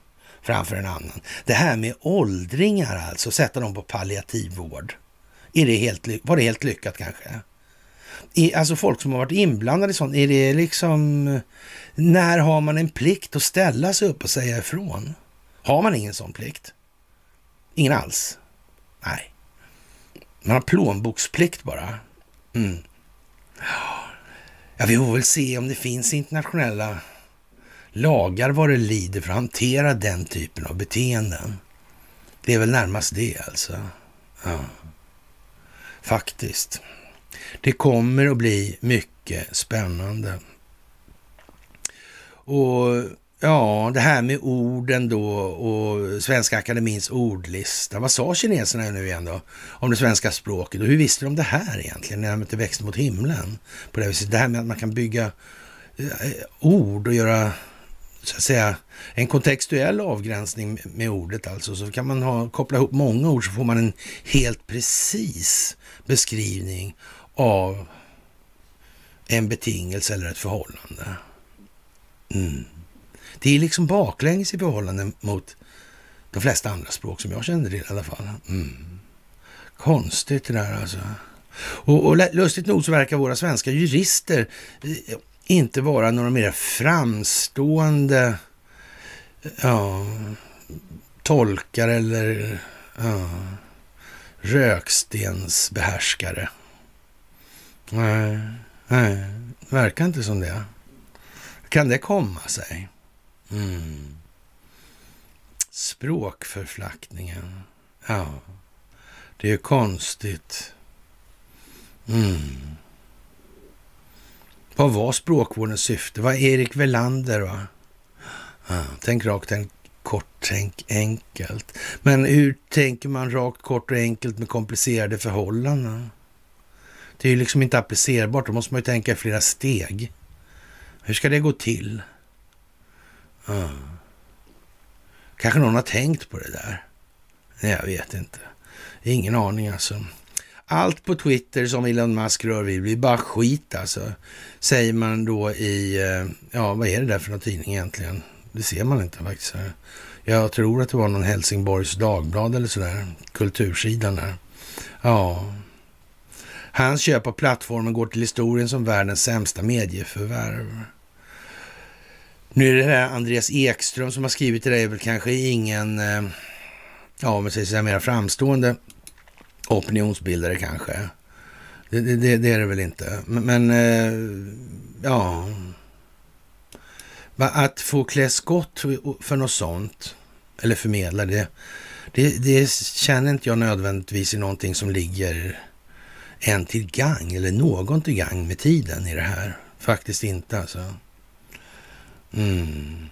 framför en annan. Det här med åldringar alltså, sätta dem på palliativ vård. Är det helt, var det helt lyckat kanske? I, alltså folk som har varit inblandade i sånt, är det liksom... När har man en plikt att ställa sig upp och säga ifrån? Har man ingen sån plikt? Ingen alls? Nej. Man har plånboksplikt bara. Mm. Ja, vi får väl se om det finns internationella lagar vad det lider för att hantera den typen av beteenden. Det är väl närmast det alltså. Ja. Faktiskt. Det kommer att bli mycket spännande. Och ja, det här med orden då och Svenska Akademins ordlista. Vad sa kineserna nu igen då om det svenska språket? Och hur visste de det här egentligen när de inte växte mot himlen? På det, viset. det här med att man kan bygga eh, ord och göra så att säga, en kontextuell avgränsning med ordet alltså. Så kan man ha, koppla ihop många ord så får man en helt precis beskrivning av en betingelse eller ett förhållande. Mm. Det är liksom baklänges i förhållande mot de flesta andra språk som jag känner till i alla fall. Mm. Konstigt det där alltså. Och, och lustigt nog så verkar våra svenska jurister eh, inte vara några mer framstående eh, ja, tolkar eller ja, rökstensbehärskare. Nej, nej, verkar inte som det. Kan det komma sig? Mm. Språkförflackningen. Ja, det är konstigt. Mm. Vad var språkvårdens syfte? Vad Erik Velander? Va? Ja, tänk rakt, tänk kort, tänk enkelt. Men hur tänker man rakt, kort och enkelt med komplicerade förhållanden? Det är ju liksom inte applicerbart. Då måste man ju tänka i flera steg. Hur ska det gå till? Mm. Kanske någon har tänkt på det där. Nej, jag vet inte. Ingen aning alltså. Allt på Twitter som Elon Musk rör vid blir bara skit alltså. Säger man då i, eh, ja vad är det där för någon tidning egentligen? Det ser man inte faktiskt. Jag tror att det var någon Helsingborgs Dagblad eller sådär. Kultursidan där. Ja. Hans köp av plattformen går till historien som världens sämsta medieförvärv. Nu är det här Andreas Ekström som har skrivit det där är väl kanske ingen, eh, ja om man säger så här, mer framstående opinionsbildare kanske. Det, det, det, är det väl inte. Men, men eh, ja, att få klä skott för något sånt, eller förmedla det, det, det känner inte jag nödvändigtvis i någonting som ligger en till gang eller någon till gang med tiden i det här. Faktiskt inte alltså. Mm.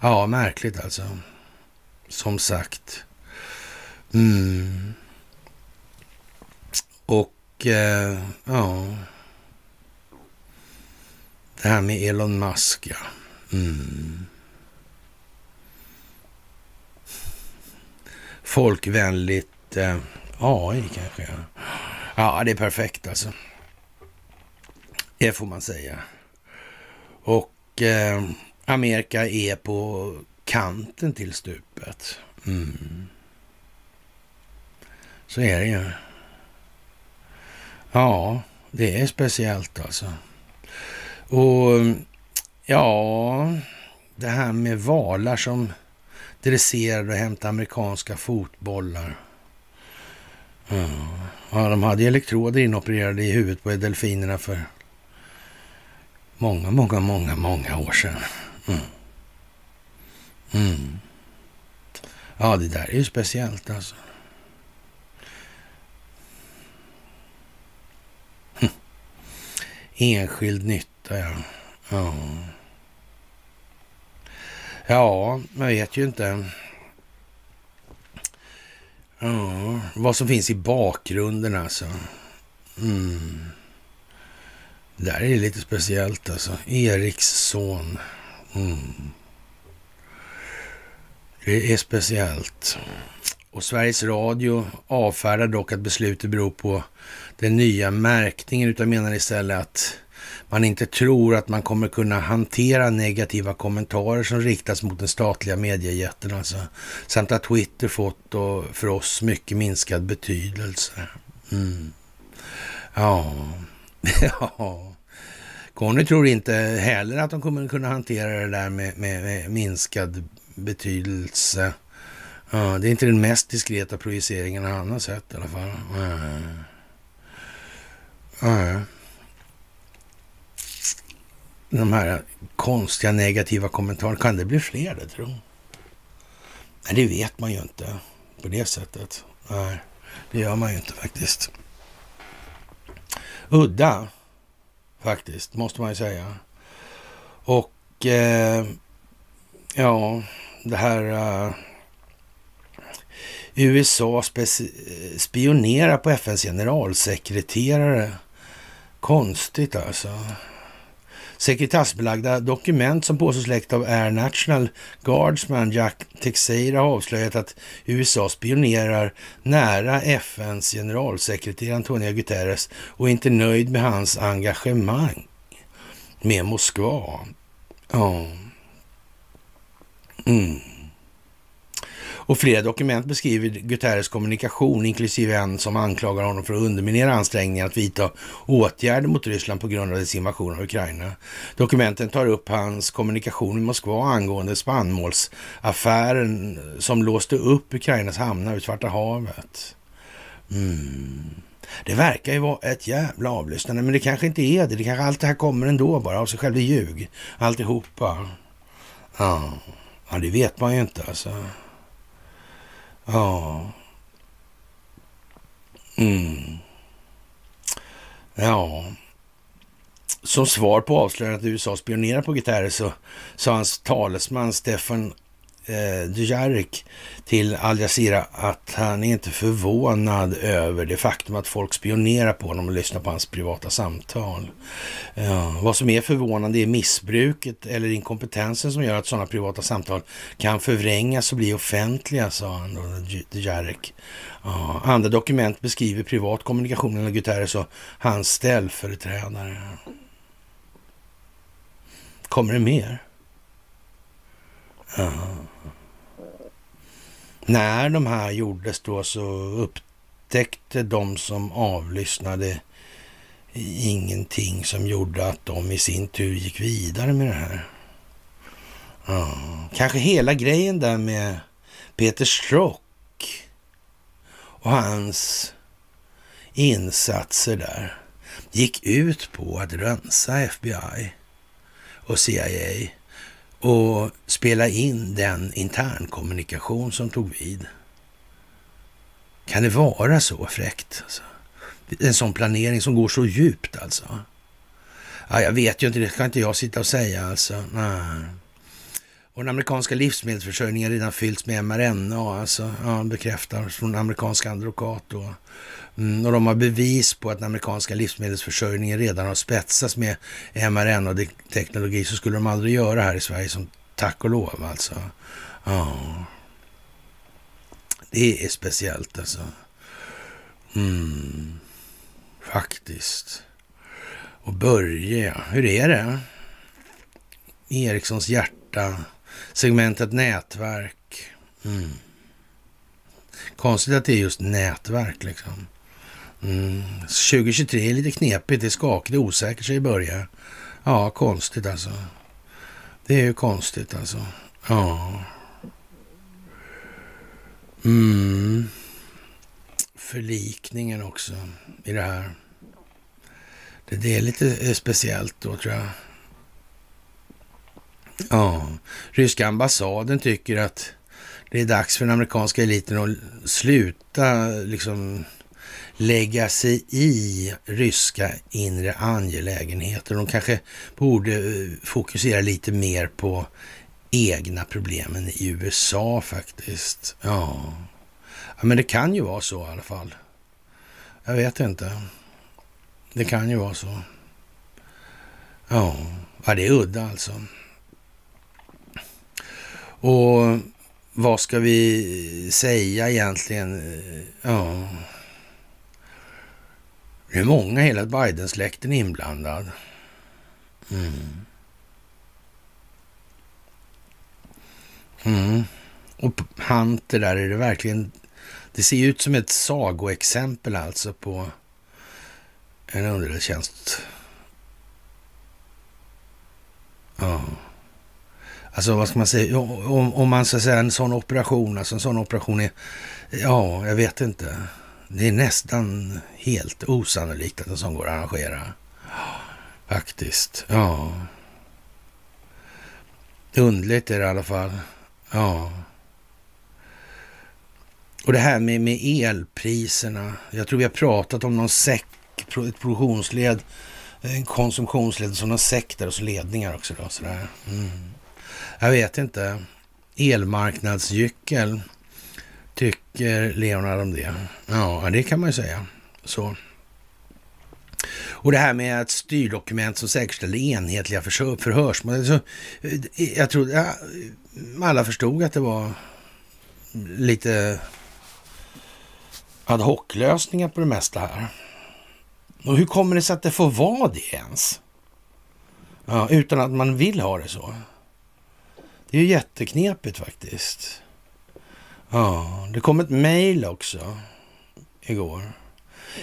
Ja, märkligt alltså. Som sagt. Mm. Och eh, ja, det här med Elon Musk, ja. Mm. Folkvänligt eh, AI kanske, ja. Ja, det är perfekt alltså. Det får man säga. Och eh, Amerika är på kanten till stupet. Mm. Så är det ju. Ja, det är speciellt alltså. Och ja, det här med valar som dresserade och hämtade amerikanska fotbollar. Ja, de hade elektroder inopererade i huvudet på delfinerna för många, många, många, många år sedan. Mm. Mm. Ja, det där är ju speciellt alltså. Hm. Enskild nytta, ja. Ja. Ja, jag vet ju inte. Ja, vad som finns i bakgrunden alltså. Mm. Där är lite speciellt alltså. Eriks son. Mm. Det är speciellt. Och Sveriges Radio avfärdar dock att beslutet beror på den nya märkningen utan menar istället att man inte tror att man kommer kunna hantera negativa kommentarer som riktas mot den statliga mediejätten alltså. Samt att Twitter fått och för oss mycket minskad betydelse. Mm. Ja, ja. Conny tror inte heller att de kommer kunna hantera det där med, med, med minskad betydelse. Ja, det är inte den mest diskreta projiceringen han har sett i alla fall. Ja. De här konstiga negativa kommentarerna, kan det bli fler det tror Nej, det vet man ju inte på det sättet. Nej, det gör man ju inte faktiskt. Udda faktiskt, måste man ju säga. Och eh, ja, det här Eh, USA spionerar på FNs generalsekreterare. Konstigt alltså. Sekretessbelagda dokument som påstås läckt av Air National Guardsman Jack Teixeira har avslöjat att USA spionerar nära FNs generalsekreterare Antonio Guterres och är inte nöjd med hans engagemang med Moskva. Ja. Mm. Och flera dokument beskriver Guterres kommunikation, inklusive en som anklagar honom för att underminera ansträngningar att vidta åtgärder mot Ryssland på grund av dess invasion av Ukraina. Dokumenten tar upp hans kommunikation med Moskva angående spannmålsaffären som låste upp Ukrainas hamnar vid Svarta havet. Mm. Det verkar ju vara ett jävla avlyssnande, men det kanske inte är det. Det kanske allt det här kommer ändå bara av sig själv. Det ljug, alltihopa. Ja. ja, det vet man ju inte alltså. Ja. Mm. Ja. Som svar på avslöjandet att USA spionerar på Guterres så sa hans talesman Stefan eh, Dujarric till Al Jazeera att han är inte förvånad över det faktum att folk spionerar på honom och lyssnar på hans privata samtal. Ja, vad som är förvånande är missbruket eller inkompetensen som gör att sådana privata samtal kan förvrängas och bli offentliga, sa han då, Dujarric. Ja, andra dokument beskriver privat kommunikation mellan Guterres och hans ställföreträdare. Kommer det mer? Ja. När de här gjordes då så upptäckte de som avlyssnade ingenting som gjorde att de i sin tur gick vidare med det här. Ja. Kanske hela grejen där med Peter Strock och hans insatser där gick ut på att rensa FBI och CIA och spela in den internkommunikation som tog vid. Kan det vara så fräckt? Alltså? En sån planering som går så djupt alltså. Ja, jag vet ju inte, det ska inte jag sitta och säga alltså. Nej. Och den amerikanska livsmedelsförsörjningen redan fyllts med mRNA, alltså, ja, bekräftar från amerikanska advokat. Då. Mm, och de har bevis på att den amerikanska livsmedelsförsörjningen redan har spetsats med mRNA-teknologi, så skulle de aldrig göra här i Sverige, som tack och lov alltså. Ja. Det är speciellt alltså. Mm. Faktiskt. Och Börje, hur är det? Erikssons hjärta segmentet nätverk. Mm. Konstigt att det är just nätverk liksom. Mm. 2023 är lite knepigt, det är skakigt, det är osäkert, säger Börje. Ja, konstigt alltså. Det är ju konstigt alltså. Ja. Mm. Förlikningen också i det här. Det, det är lite eh, speciellt då tror jag. Ja, ryska ambassaden tycker att det är dags för den amerikanska eliten att sluta liksom lägga sig i ryska inre angelägenheter. De kanske borde eh, fokusera lite mer på egna problemen i USA faktiskt. Ja. ja, men det kan ju vara så i alla fall. Jag vet inte. Det kan ju vara så. Ja, ja det är udda alltså. Och vad ska vi säga egentligen? Ja, det är många, hela Biden-släkten inblandad. Mm. Mm. Och Hunter där är det verkligen, det ser ut som ett sagoexempel alltså på en underrättelsetjänst. Ja. Alltså vad ska man säga, om, om man ska säga en sån operation, alltså en sån operation är, ja, jag vet inte. Det är nästan helt osannolikt att en sån går att arrangera. Faktiskt, ja. Undligt är det i alla fall. Ja. Och det här med, med elpriserna. Jag tror vi har pratat om någon säck, ett produktionsled, en konsumtionsled som någon säck där och så ledningar också. Då, sådär. Mm. Jag vet inte. Elmarknadsgyckel tycker Leonard om det. Ja, det kan man ju säga. Så. Och det här med ett styrdokument som säkerställer enhetliga förhörsmål. Eh, jag tror ja, alla förstod att det var lite ad hoc-lösningar på det mesta här. Och hur kommer det sig att det får vara det ens? Ja, utan att man vill ha det så. Det är ju jätteknepigt faktiskt. Ja, det kom ett mejl också igår.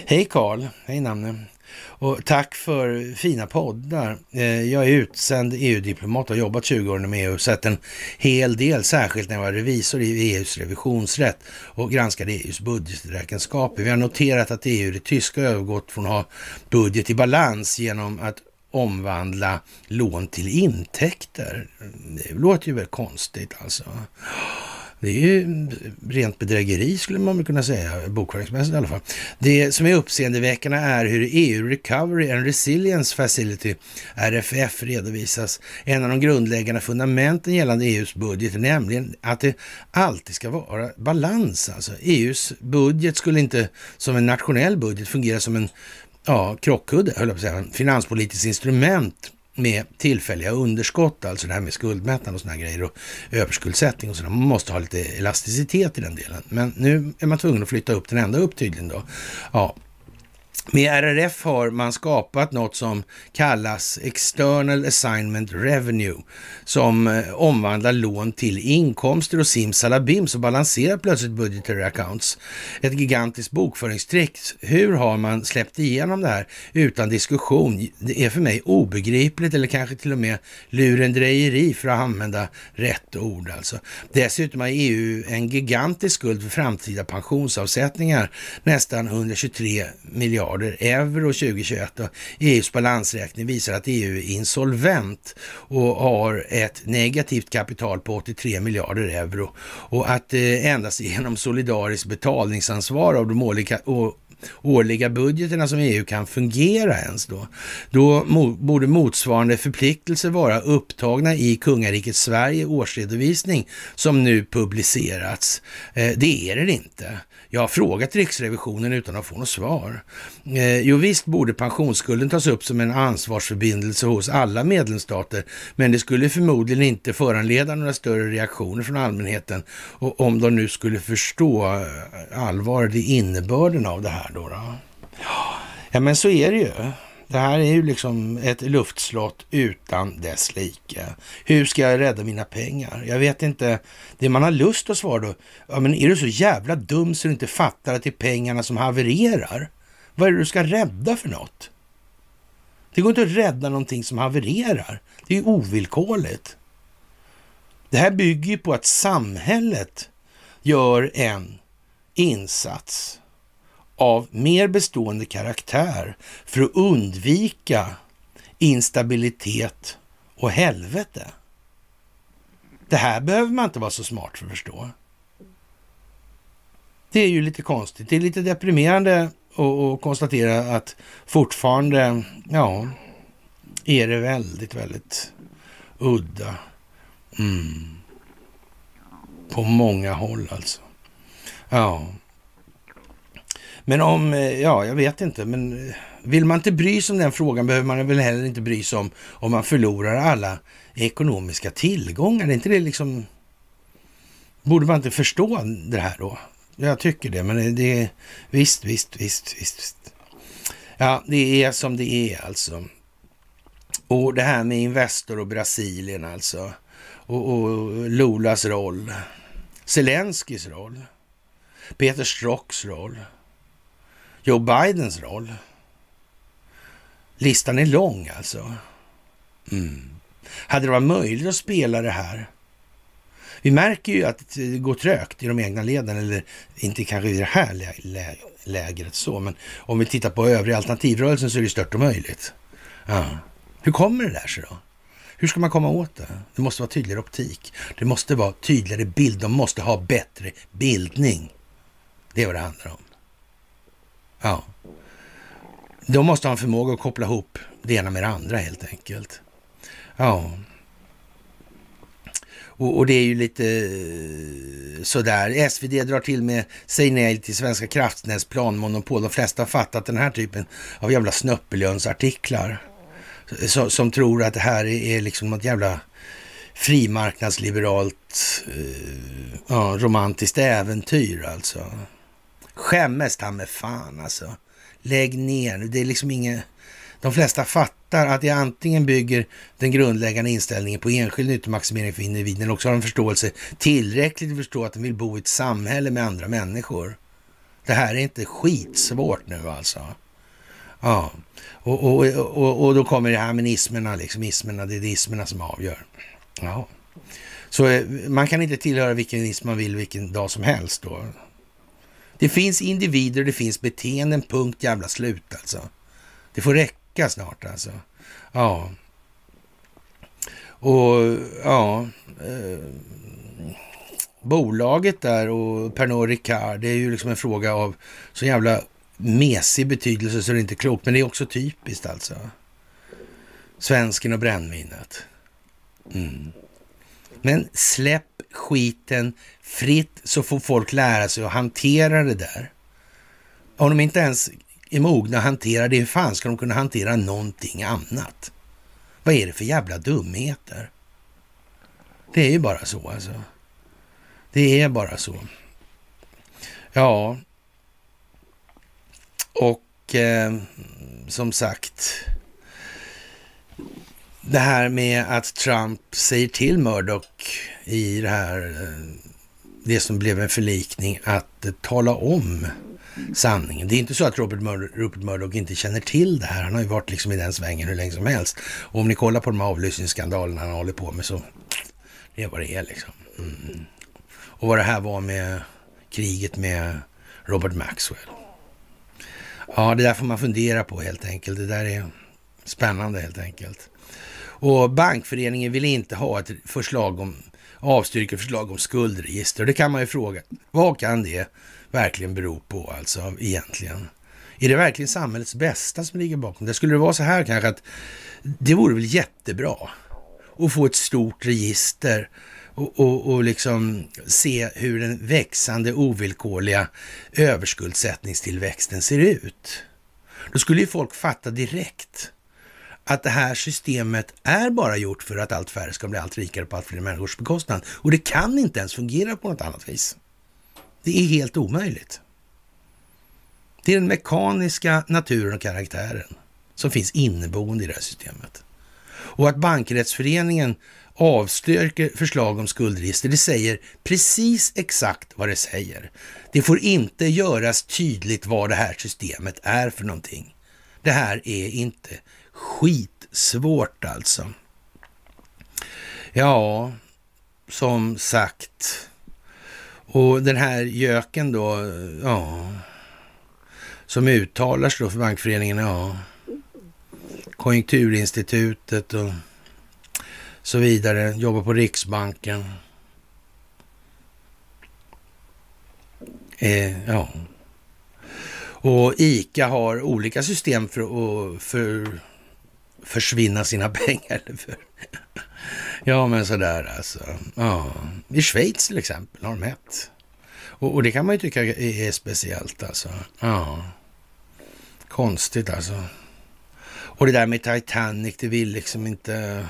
Hej Karl, hej namne. Och tack för fina poddar. Eh, jag är utsänd EU-diplomat och har jobbat 20 år inom EU och sett en hel del, särskilt när jag var revisor i EUs revisionsrätt och granskade EUs budgeträkenskaper. Vi har noterat att EU, det tyska, övergått från att ha budget i balans genom att omvandla lån till intäkter. Det låter ju väl konstigt alltså. Det är ju rent bedrägeri skulle man väl kunna säga, bokföringsmässigt i alla fall. Det som är uppseendeväckande är hur EU Recovery and Resilience Facility, RFF, redovisas. En av de grundläggande fundamenten gällande EUs budget nämligen att det alltid ska vara balans. Alltså EUs budget skulle inte som en nationell budget fungera som en ja, krockkudde, höll jag på att säga, finanspolitiskt instrument med tillfälliga underskott, alltså det här med skuldmättnad och sådana grejer och överskuldsättning och sådär. Man måste ha lite elasticitet i den delen. Men nu är man tvungen att flytta upp den ända upp tydligen då. Ja, med RRF har man skapat något som kallas External Assignment Revenue som eh, omvandlar lån till inkomster och simsalabim så balanserar plötsligt budgetary accounts. Ett gigantiskt bokföringstrick. Hur har man släppt igenom det här utan diskussion? Det är för mig obegripligt eller kanske till och med lurendrejeri för att använda rätt ord alltså. Dessutom har EU en gigantisk skuld för framtida pensionsavsättningar, nästan 123 miljarder miljarder euro 2021 och EUs balansräkning visar att EU är insolvent och har ett negativt kapital på 83 miljarder euro och att eh, endast genom solidariskt betalningsansvar av de olika och årliga budgeterna som EU kan fungera ens då. Då mo borde motsvarande förpliktelser vara upptagna i kungariket Sverige årsredovisning som nu publicerats. Eh, det är det inte. Jag har frågat Riksrevisionen utan att få något svar. Eh, jo visst borde pensionsskulden tas upp som en ansvarsförbindelse hos alla medlemsstater, men det skulle förmodligen inte föranleda några större reaktioner från allmänheten och om de nu skulle förstå eh, allvaret i innebörden av det här då. då. Ja, men så är det ju. Det här är ju liksom ett luftslott utan dess like. Hur ska jag rädda mina pengar? Jag vet inte. Det man har lust att svara då, ja men är du så jävla dum så du inte fattar att det är pengarna som havererar? Vad är det du ska rädda för något? Det går inte att rädda någonting som havererar. Det är ju ovillkorligt. Det här bygger ju på att samhället gör en insats av mer bestående karaktär för att undvika instabilitet och helvete. Det här behöver man inte vara så smart för att förstå. Det är ju lite konstigt. Det är lite deprimerande att konstatera att fortfarande, ja, är det väldigt, väldigt udda. Mm. På många håll alltså. Ja, men om, eh, ja, jag vet inte, men eh, vill man inte bry sig om den frågan behöver man väl heller inte bry sig om om man förlorar alla ekonomiska tillgångar. Är inte det liksom... Borde man inte förstå det här då? Jag tycker det, men det är visst, visst, visst, visst. visst. Ja, det är som det är alltså. Och det här med Investor och Brasilien alltså. Och, och Lulas roll. Zelenskis roll. Peter Strocks roll. Joe Bidens roll. Listan är lång alltså. Mm. Hade det varit möjligt att spela det här? Vi märker ju att det går trögt i de egna leden, eller inte kanske i det här lä lä lägret så, men om vi tittar på övriga alternativrörelsen så är det stört omöjligt. Ja. Hur kommer det där sig då? Hur ska man komma åt det? Det måste vara tydligare optik. Det måste vara tydligare bild. De måste ha bättre bildning. Det är vad det handlar om. Ja. De måste ha en förmåga att koppla ihop det ena med det andra helt enkelt. Ja. Och, och, det är ju lite eh, sådär. SvD drar till med säg nej till Svenska kraftnäts planmonopol. De flesta har fattat den här typen av jävla snöppeljönsartiklar. Som, som tror att det här är liksom något jävla frimarknadsliberalt eh, ja, romantiskt äventyr alltså. Skämmes ta med fan alltså. Lägg ner. Det är liksom inget... De flesta fattar att det antingen bygger den grundläggande inställningen på enskild nyttomaximering för individen eller också har de förståelse tillräckligt att förstå att de vill bo i ett samhälle med andra människor. Det här är inte skitsvårt nu alltså. Ja, och, och, och, och då kommer det här med ismerna, liksom ismerna, det är ismerna som avgör. Ja. Så eh, man kan inte tillhöra vilken ism man vill vilken dag som helst då. Det finns individer och det finns beteenden, punkt jävla slut alltså. Det får räcka snart alltså. Ja. Och ja, eh, bolaget där och Pernod Ricard, det är ju liksom en fråga av så jävla mesig betydelse så det är inte klokt. Men det är också typiskt alltså. Svensken och brännvinet. Mm. Men släpp skiten fritt så får folk lära sig att hantera det där. Om de inte ens är mogna att hantera det, hur fan ska de kunna hantera någonting annat? Vad är det för jävla dumheter? Det är ju bara så alltså. Det är bara så. Ja, och eh, som sagt, det här med att Trump säger till Murdoch i det här, eh, det som blev en förlikning, att eh, tala om sanningen. Det är inte så att Robert, Mur Rupert Murdoch inte känner till det här. Han har ju varit liksom i den svängen hur länge som helst. Och om ni kollar på de här avlyssningsskandalerna han håller på med så det är vad det är liksom. Mm. Och vad det här var med kriget med Robert Maxwell. Ja, det där får man fundera på helt enkelt. Det där är spännande helt enkelt. Och bankföreningen vill inte ha ett förslag om avstyrker förslag om skuldregister. Det kan man ju fråga. Vad kan det verkligen bero på alltså egentligen? Är det verkligen samhällets bästa som ligger bakom det? Skulle det vara så här kanske att det vore väl jättebra att få ett stort register och, och, och liksom se hur den växande ovillkorliga överskuldsättningstillväxten ser ut. Då skulle ju folk fatta direkt att det här systemet är bara gjort för att allt färre ska bli allt rikare på allt fler människors bekostnad. Och det kan inte ens fungera på något annat vis. Det är helt omöjligt. Det är den mekaniska naturen och karaktären som finns inneboende i det här systemet. Och att bankrättsföreningen avstyrker förslag om skuldregister. Det säger precis exakt vad det säger. Det får inte göras tydligt vad det här systemet är för någonting. Det här är inte skitsvårt alltså. Ja, som sagt. Och den här göken då, ja, som uttalar sig då för bankföreningen, ja, Konjunkturinstitutet och så vidare, jobbar på Riksbanken. Eh, ja. Och ICA har olika system för att för, försvinna sina pengar. För, ja, men sådär alltså. Ja. I Schweiz till exempel har de ett. Och, och, det kan man ju tycka är, är speciellt alltså. Ja. Konstigt alltså. Och det där med Titanic, det vill liksom inte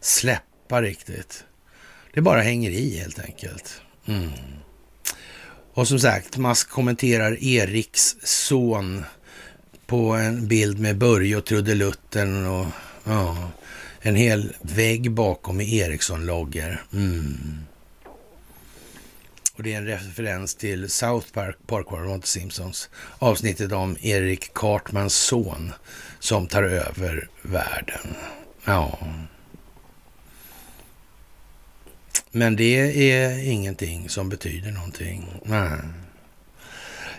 släppa riktigt. Det bara hänger i helt enkelt. Mm. Och som sagt, Musk kommenterar Eriks son på en bild med Börje och trudelutten och ja, en hel vägg bakom med Ericsson-loggor. Mm. Och det är en referens till South Park, Park, var det inte Simpsons. Avsnittet om Erik Cartmans son som tar över världen. Ja. Men det är ingenting som betyder någonting. Nej.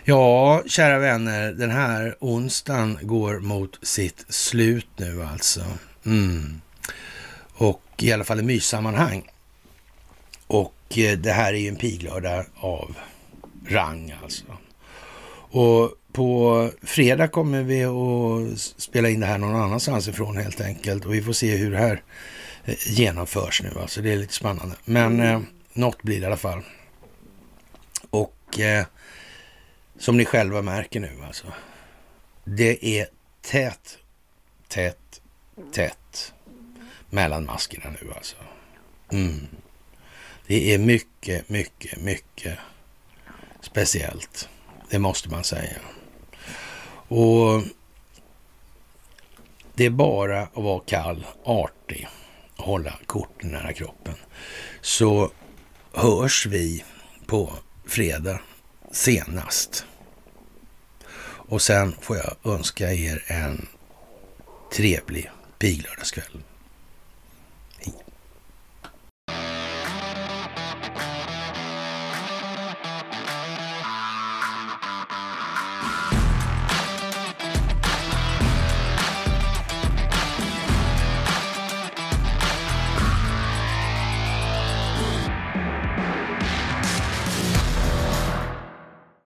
Ja, kära vänner, den här onsdagen går mot sitt slut nu alltså. Mm. Och i alla fall i myssammanhang. Och eh, det här är ju en piglördag av rang alltså. Och på fredag kommer vi att spela in det här någon annanstans ifrån helt enkelt. Och vi får se hur det här eh, genomförs nu. Alltså det är lite spännande. Men eh, något blir det i alla fall. Och eh, som ni själva märker nu alltså. Det är tätt, tätt, tätt mellan maskerna nu alltså. Mm. Det är mycket, mycket, mycket speciellt. Det måste man säga. Och det är bara att vara kall, artig, hålla korten nära kroppen. Så hörs vi på fredag senast. Och sen får jag önska er en trevlig piglördagskväll.